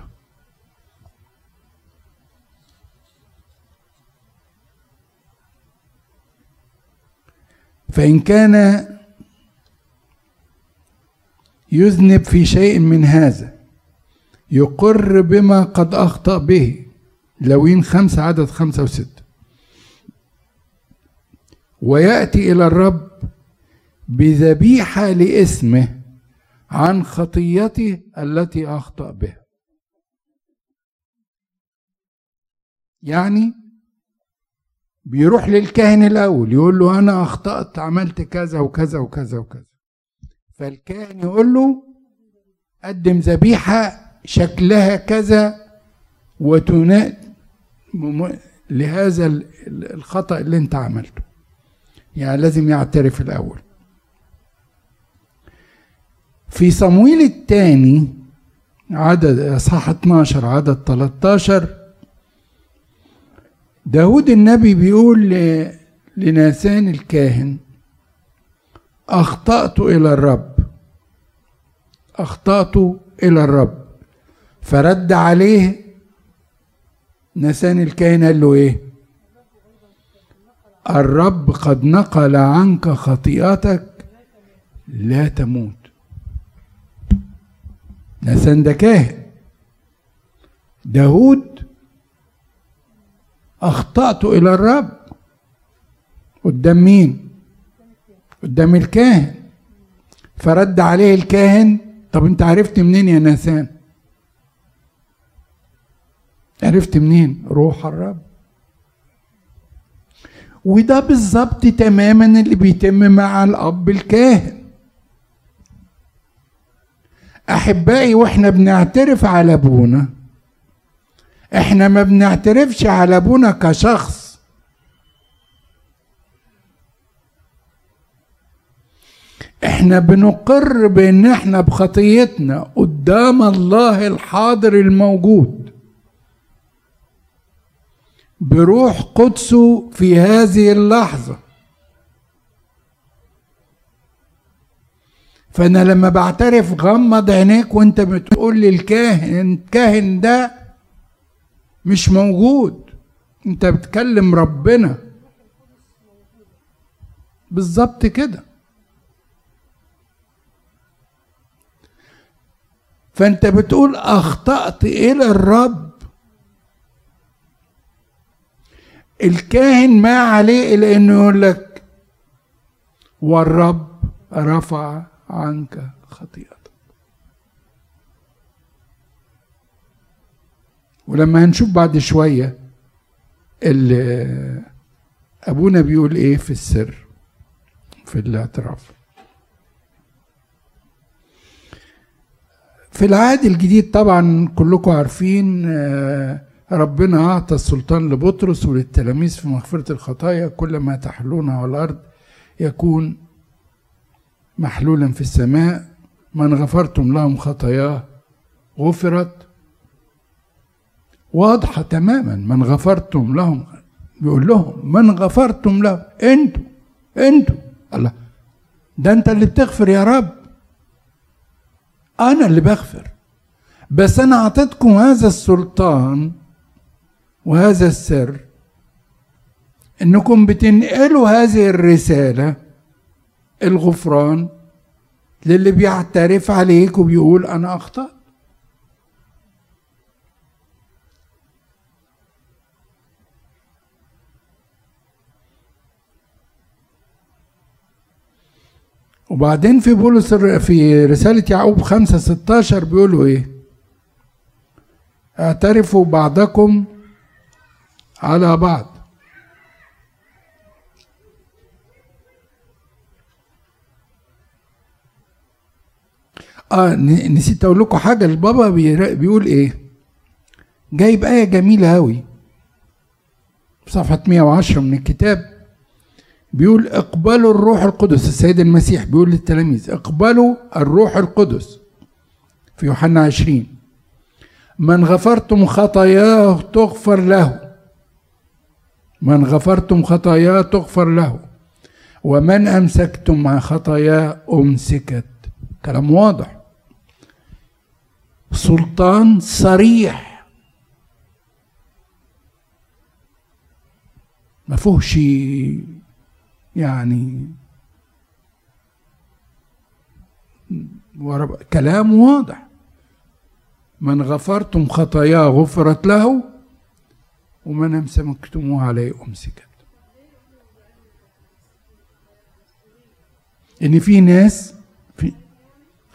فإن كان يذنب في شيء من هذا. يقر بما قد أخطأ به. لوين خمسة عدد خمسة وستة ويأتي إلى الرب بذبيحة لإسمه عن خطيته التي أخطأ بها يعني بيروح للكاهن الأول يقول له أنا أخطأت عملت كذا وكذا وكذا وكذا. فالكاهن يقول له قدم ذبيحة شكلها كذا وتنا مم- لهذا ال- ال- الخطأ اللي انت عملته. يعني لازم يعترف الأول. في صمويل الثاني عدد أصحاح 12 عدد 13 داود النبي بيقول لناثان الكاهن أخطأت إلى الرب. أخطأت إلى الرب. فرد عليه نسان الكاهن قال له إيه؟ الرب قد نقل عنك خطيئتك لا تموت. نسان ده كاهن. داود أخطأت إلى الرب. قدام مين؟ قدام الكاهن. فرد عليه الكاهن طب انت عرفت منين يا ناثان عرفت منين؟ روح الرب. وده بالظبط تماما اللي بيتم مع الأب الكاهن. أحبائي وإحنا بنعترف على أبونا. إحنا ما بنعترفش على أبونا كشخص. إحنا بنقر بأن إحنا بخطيتنا قدام الله الحاضر الموجود. بروح قدسه في هذه اللحظة. فأنا لما بعترف غمض عينيك وأنت بتقول للكاهن الكاهن ده مش موجود. أنت بتكلم ربنا. بالظبط كده. فانت بتقول أخطأت إلى الرب. الكاهن ما عليه إلا إنه يقول لك والرب رفع عنك خطيئتك. ولما هنشوف بعد شوية ال- أبونا بيقول إيه في السر في الاعتراف. في العهد الجديد طبعا كلكم عارفين آه، ربنا أعطى السلطان لبطرس وللتلاميذ في مغفرة الخطايا. كل ما تحلونه على الأرض يكون محلولا في السماء. من غفرتم لهم خطاياه غفرت. واضحة تماما من غفرتم لهم بيقول لهم من غفرتم لهم أنتوا أنتوا. الله ده انت اللي بتغفر يا رب. أنا اللي بغفر. بس أنا أعطيتكم هذا السلطان وهذا السر إنكم بتنقلوا هذه الرسالة الغفران للي بيعترف عليك وبيقول أنا أخطأت. وبعدين في بولس في رسالة يعقوب 5 16 بيقولوا إيه؟ اعترفوا بعضكم على بعض. آه نسيت أقول لكم حاجة. البابا بيقول إيه؟ جايب آية جميلة قوي صفحة 110 من الكتاب. بيقول اقبلوا الروح القدس. السيد المسيح بيقول للتلاميذ اقبلوا الروح القدس في يوحنا 20 من غفرتم خطاياه تغفر له. من غفرتم خطاياه تغفر له. ومن أمسكتم مع خطاياه أمسكت. كلام واضح. سلطان صريح. ما فيهوش يعني كلام واضح. من غفرتم خطاياه غفرت له ومن امسكتموه عليه أمسكت. ان في ناس في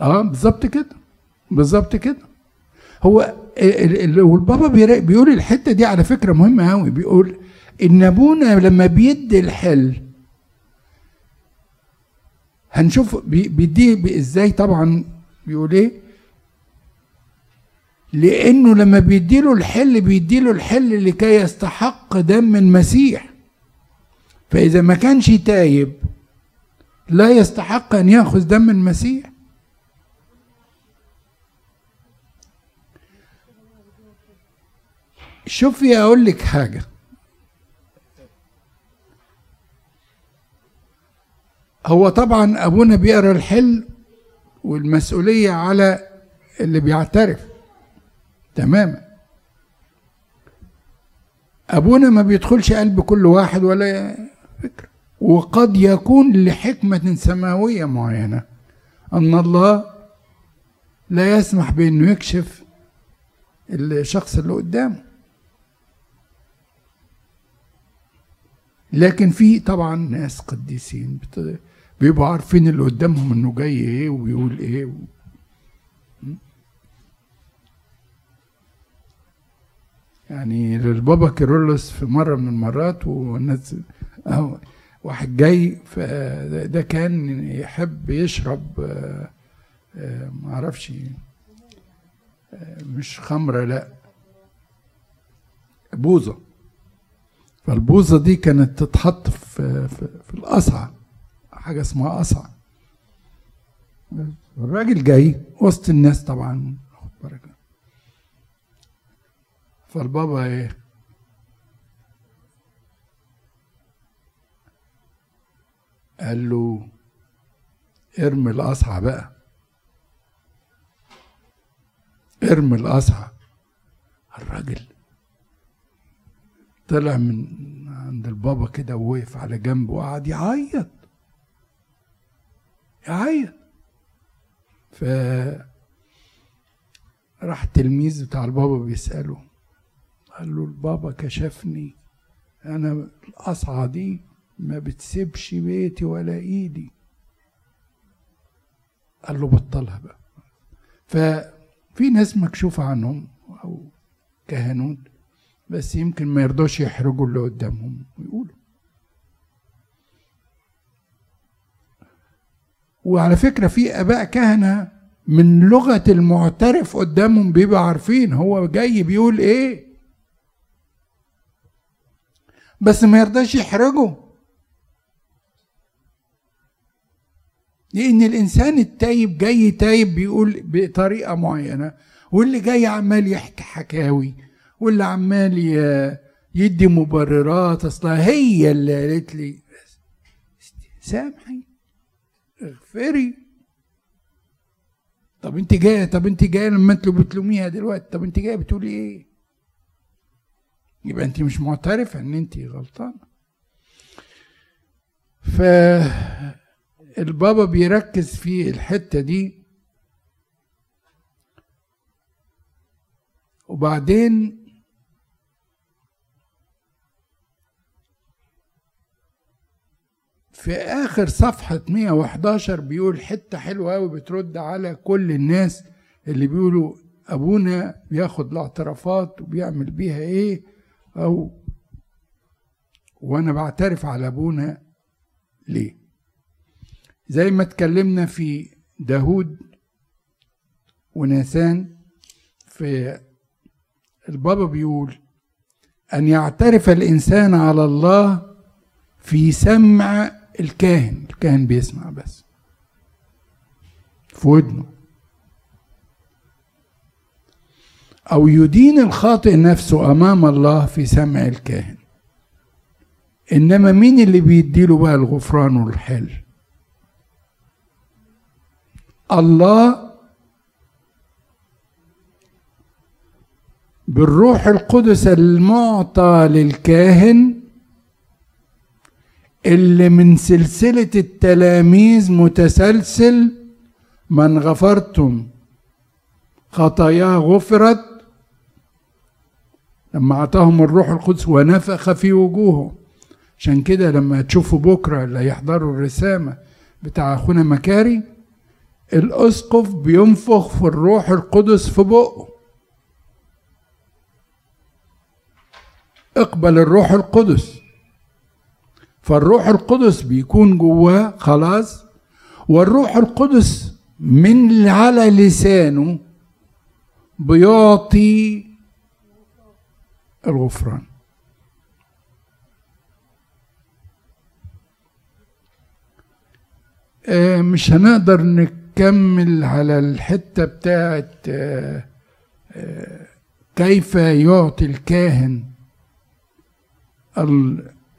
آه بالظبط كده بالظبط كده. هو ال- ال- والبابا بيقول الحتة دي على فكرة مهمة قوي بيقول إن أبونا لما بيدي الحل هنشوف بي- بيديه بي- إزاي طبعا بيقول إيه؟ لأنه لما بيديله الحل بيديله الحل لكي يستحق دم المسيح. فإذا ما كانش تايب لا يستحق أن يأخذ دم المسيح. شوفي أقول لك حاجة. هو طبعا أبونا بيقرأ الحل والمسؤولية على اللي بيعترف. تماما أبونا ما بيدخلش قلب كل واحد ولا فكرة. وقد يكون لحكمة سماوية معينة أن الله لا يسمح بأنه يكشف الشخص اللي قدامه. لكن في طبعا ناس قديسين بت- بيبقوا عارفين اللي قدامهم إنه جاي إيه وبيقول إيه و... يعني للبابا كيرلس في مرة من المرات والناس واحد جاي فده ده كان يحب يشرب آه، معرفش آه، مش خمرة لأ بوظه فالبوظه دي كانت تتحط في في, في القصعة. حاجة اسمها قصعه الراجل جاي وسط الناس طبعا. خد فالبابا إيه؟ قال له ارمي القصعه بقى. ارمي القصعه الراجل طلع من عند البابا كده ووقف على جنبه وقعد يعيط. يعيط ف راح التلميذ بتاع البابا بيسأله. قال له البابا كشفني. أنا القصعة دي ما بتسيبش بيتي ولا إيدي. قال له بطلها بقى. ففي ناس مكشوفة عنهم أو كهنوت بس يمكن ما يرضوش يحرجوا اللي قدامهم. ويقولوا وعلى فكرة في آباء كهنة من لغة المعترف قدامهم بيبقوا عارفين هو جاي بيقول إيه. بس ما يرضاش يحرجه. لأن الإنسان التايب جاي تايب بيقول بطريقة معينة واللي جاي عمال يحكي حكاوي واللي عمال يدي مبررات اصلها هي اللي قالت لي. سامحي اغفري طب انت جاية طب انت جاية لما أنتوا بتلوميها دلوقتي طب انت جاية بتقولي إيه؟ يبقى انت مش معترفة ان انت غلطانة. ف البابا بيركز في الحتة دي. وبعدين في آخر صفحة 111 بيقول حتة حلوة قوي بترد على كل الناس اللي بيقولوا أبونا بياخد الاعترافات وبيعمل بيها إيه أو وأنا بعترف على أبونا ليه. زي ما اتكلمنا في داود وناسان في البابا بيقول أن يعترف الإنسان على الله في سمع الكاهن الكاهن بيسمع بس. في ودنه. أو يدين الخاطئ نفسه أمام الله في سمع الكاهن. إنما مين اللي بيديله بقى الغفران والحل؟ الله بالروح القدس المعطى للكاهن اللي من سلسلة التلاميذ متسلسل من غفرتم. خطاياه غفرت. لما أعطاهم الروح القدس ونفخ في وجوههم عشان كده لما تشوفوا بكرة اللي هيحضروا الرسامة بتاع أخونا مكاري الأسقف بينفخ في الروح القدس في بقه. اقبل الروح القدس. فالروح القدس بيكون جواه خلاص. والروح القدس من على لسانه بيعطي الغفران. آه، مش هنقدر نكمل على الحتة بتاعت آه، آه، كيف يعطي الكاهن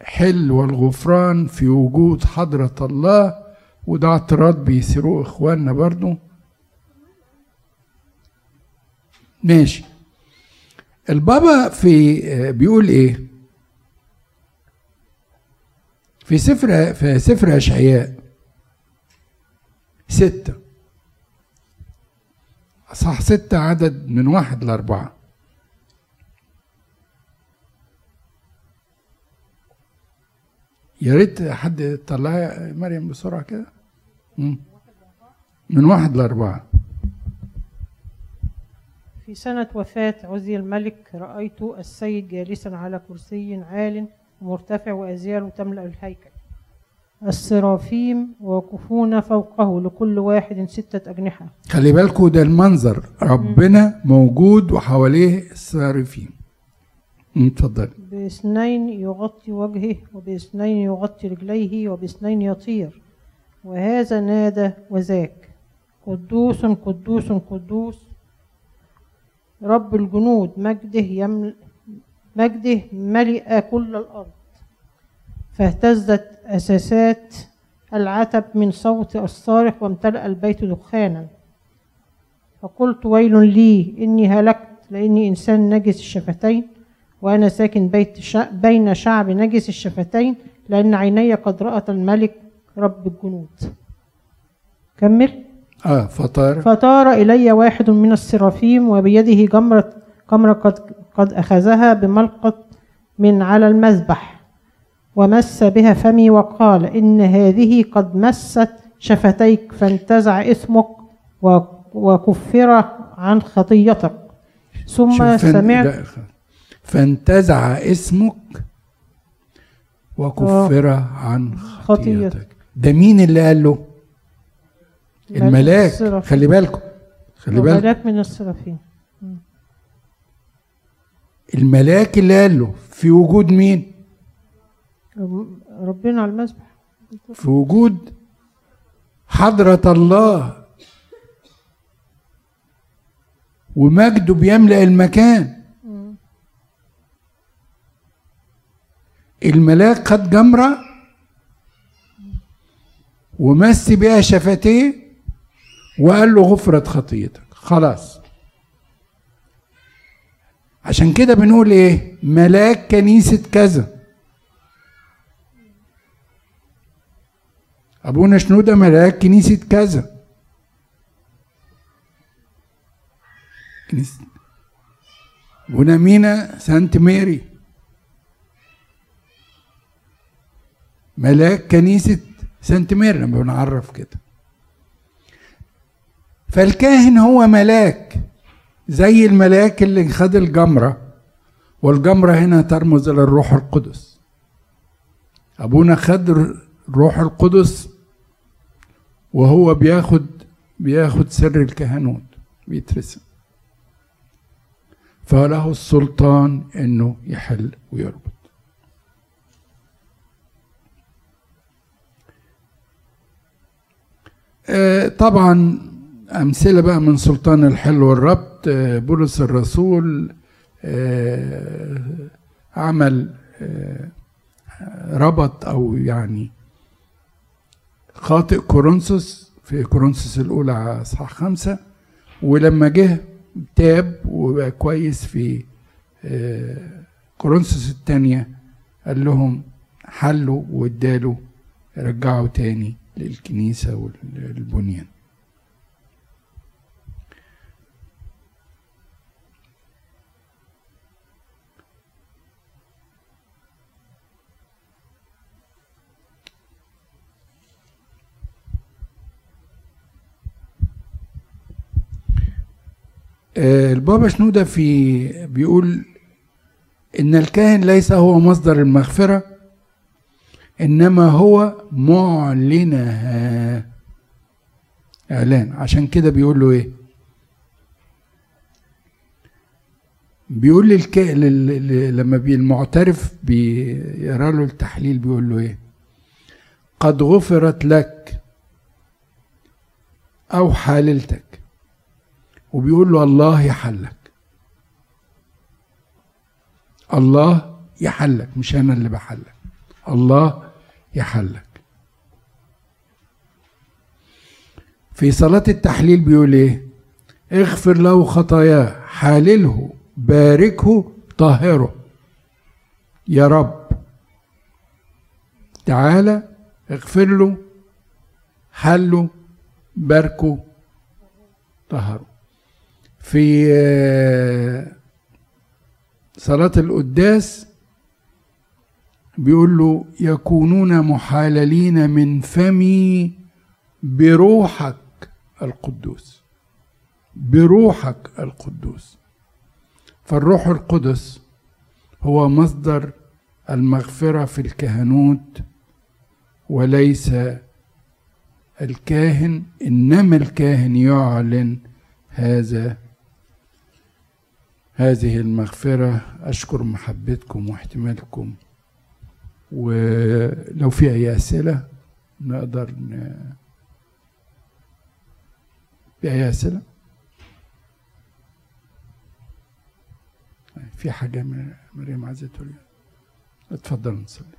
الحل والغفران في وجود حضرة الله. وده اعتراض بيثيروه إخواننا برضو. ماشي. البابا في بيقول إيه؟ في سفر في سفر أشعياء. ستة. صح ستة عدد من واحد لأربعة. يا ريت حد طلعها مريم بسرعة كده. من واحد لأربعة. في سنة وفاة عزي الملك رأيت السيد جالسا على كرسي عال ومرتفع وأزياله تملأ الهيكل. السرافيم واقفون فوقه لكل واحد ستة أجنحة. خلي بالكوا ده المنظر. ربنا موجود وحواليه الصارفين مم، اتفضل باثنين يغطي وجهه وباثنين يغطي رجليه وباثنين يطير. وهذا نادى وذاك. قدوس قدوس قدوس. رب الجنود مجده يمل مجده ملئ كل الأرض. فاهتزت أساسات العتب من صوت الصارخ وامتلأ البيت دخانا. فقلت ويل لي إني هلكت لأني إنسان نجس الشفتين. وأنا ساكن بيت شع... بين شعب نجس الشفتين لأن عيني قد رأت الملك رب الجنود. كمل. آه فطار. فطار إلي واحد من السرافيم وبيده جمرة جمرة قد, قد أخذها بملقط من على المذبح ومس بها فمي وقال إن هذه قد مست شفتيك فانتزع إثمك و- وكفر عن خطيتك. ثم سمعت فانتزع اسمك وكفر عن خطيتك. خطيتك ده مين اللي قال له؟ الملاك. خلي بالكم. خلي بالكم. ملاك من السرافيم الملاك اللي قال له في وجود مين؟ رب- ربنا على المذبح. في وجود حضرة الله. ومجده بيملأ المكان. الملاك خد جمرة ومس بيها شفتيه وقال له غفرت خطيتك. خلاص. عشان كده بنقول إيه؟ ملاك كنيسة كذا. أبونا شنودة ملاك كنيسة كذا. كنيسة. أبونا مينا سانت ماري ملاك كنيسة سانت لما بنعرف كده. فالكاهن هو ملاك زي الملاك اللي خد الجمرة والجمرة هنا ترمز إلى الروح القدس. أبونا خد الروح القدس وهو بياخد بياخد سر الكهنوت بيترسم. فله السلطان إنه يحل ويربط. طبعا أمثلة بقى من سلطان الحل والربط آه، بولس الرسول آه، عمل آه، ربط أو يعني خاطئ كورنثوس في كورنثوس الأولى أصحاح خمسة ولما جه تاب وبقى كويس في آه، كورنثوس الثانية قال لهم حلوا وادالوا رجعوا تاني. للكنيسة والبنيان. آه، البابا شنودة في بيقول إن الكاهن ليس هو مصدر المغفرة إنما هو معلنها. إعلان. عشان كده بيقول له إيه؟ بيقول للك... لل... لما بي المعترف بيقرأ له التحليل بيقول له إيه؟ قد غفرت لك أو حاللتك وبيقول له الله يحلك. الله يحلك مش أنا اللي بحلك. الله يحلك في صلاة التحليل بيقول إيه؟ اغفر له خطاياه حالله باركه طهره يا رب. تعالى اغفر له حله باركه طهره في آه، صلاة القداس بيقول له يكونون محاللين من فمي بروحك القدوس. بروحك القدوس. فالروح القدس هو مصدر المغفرة في الكهنوت وليس الكاهن إنما الكاهن يعلن هذا هذه المغفرة. أشكر محبتكم واحتمالكم ولو في أي أسئلة نقدر ن... في أي أسئلة؟ في حاجة مريم عايزة تقول اتفضل نصلي.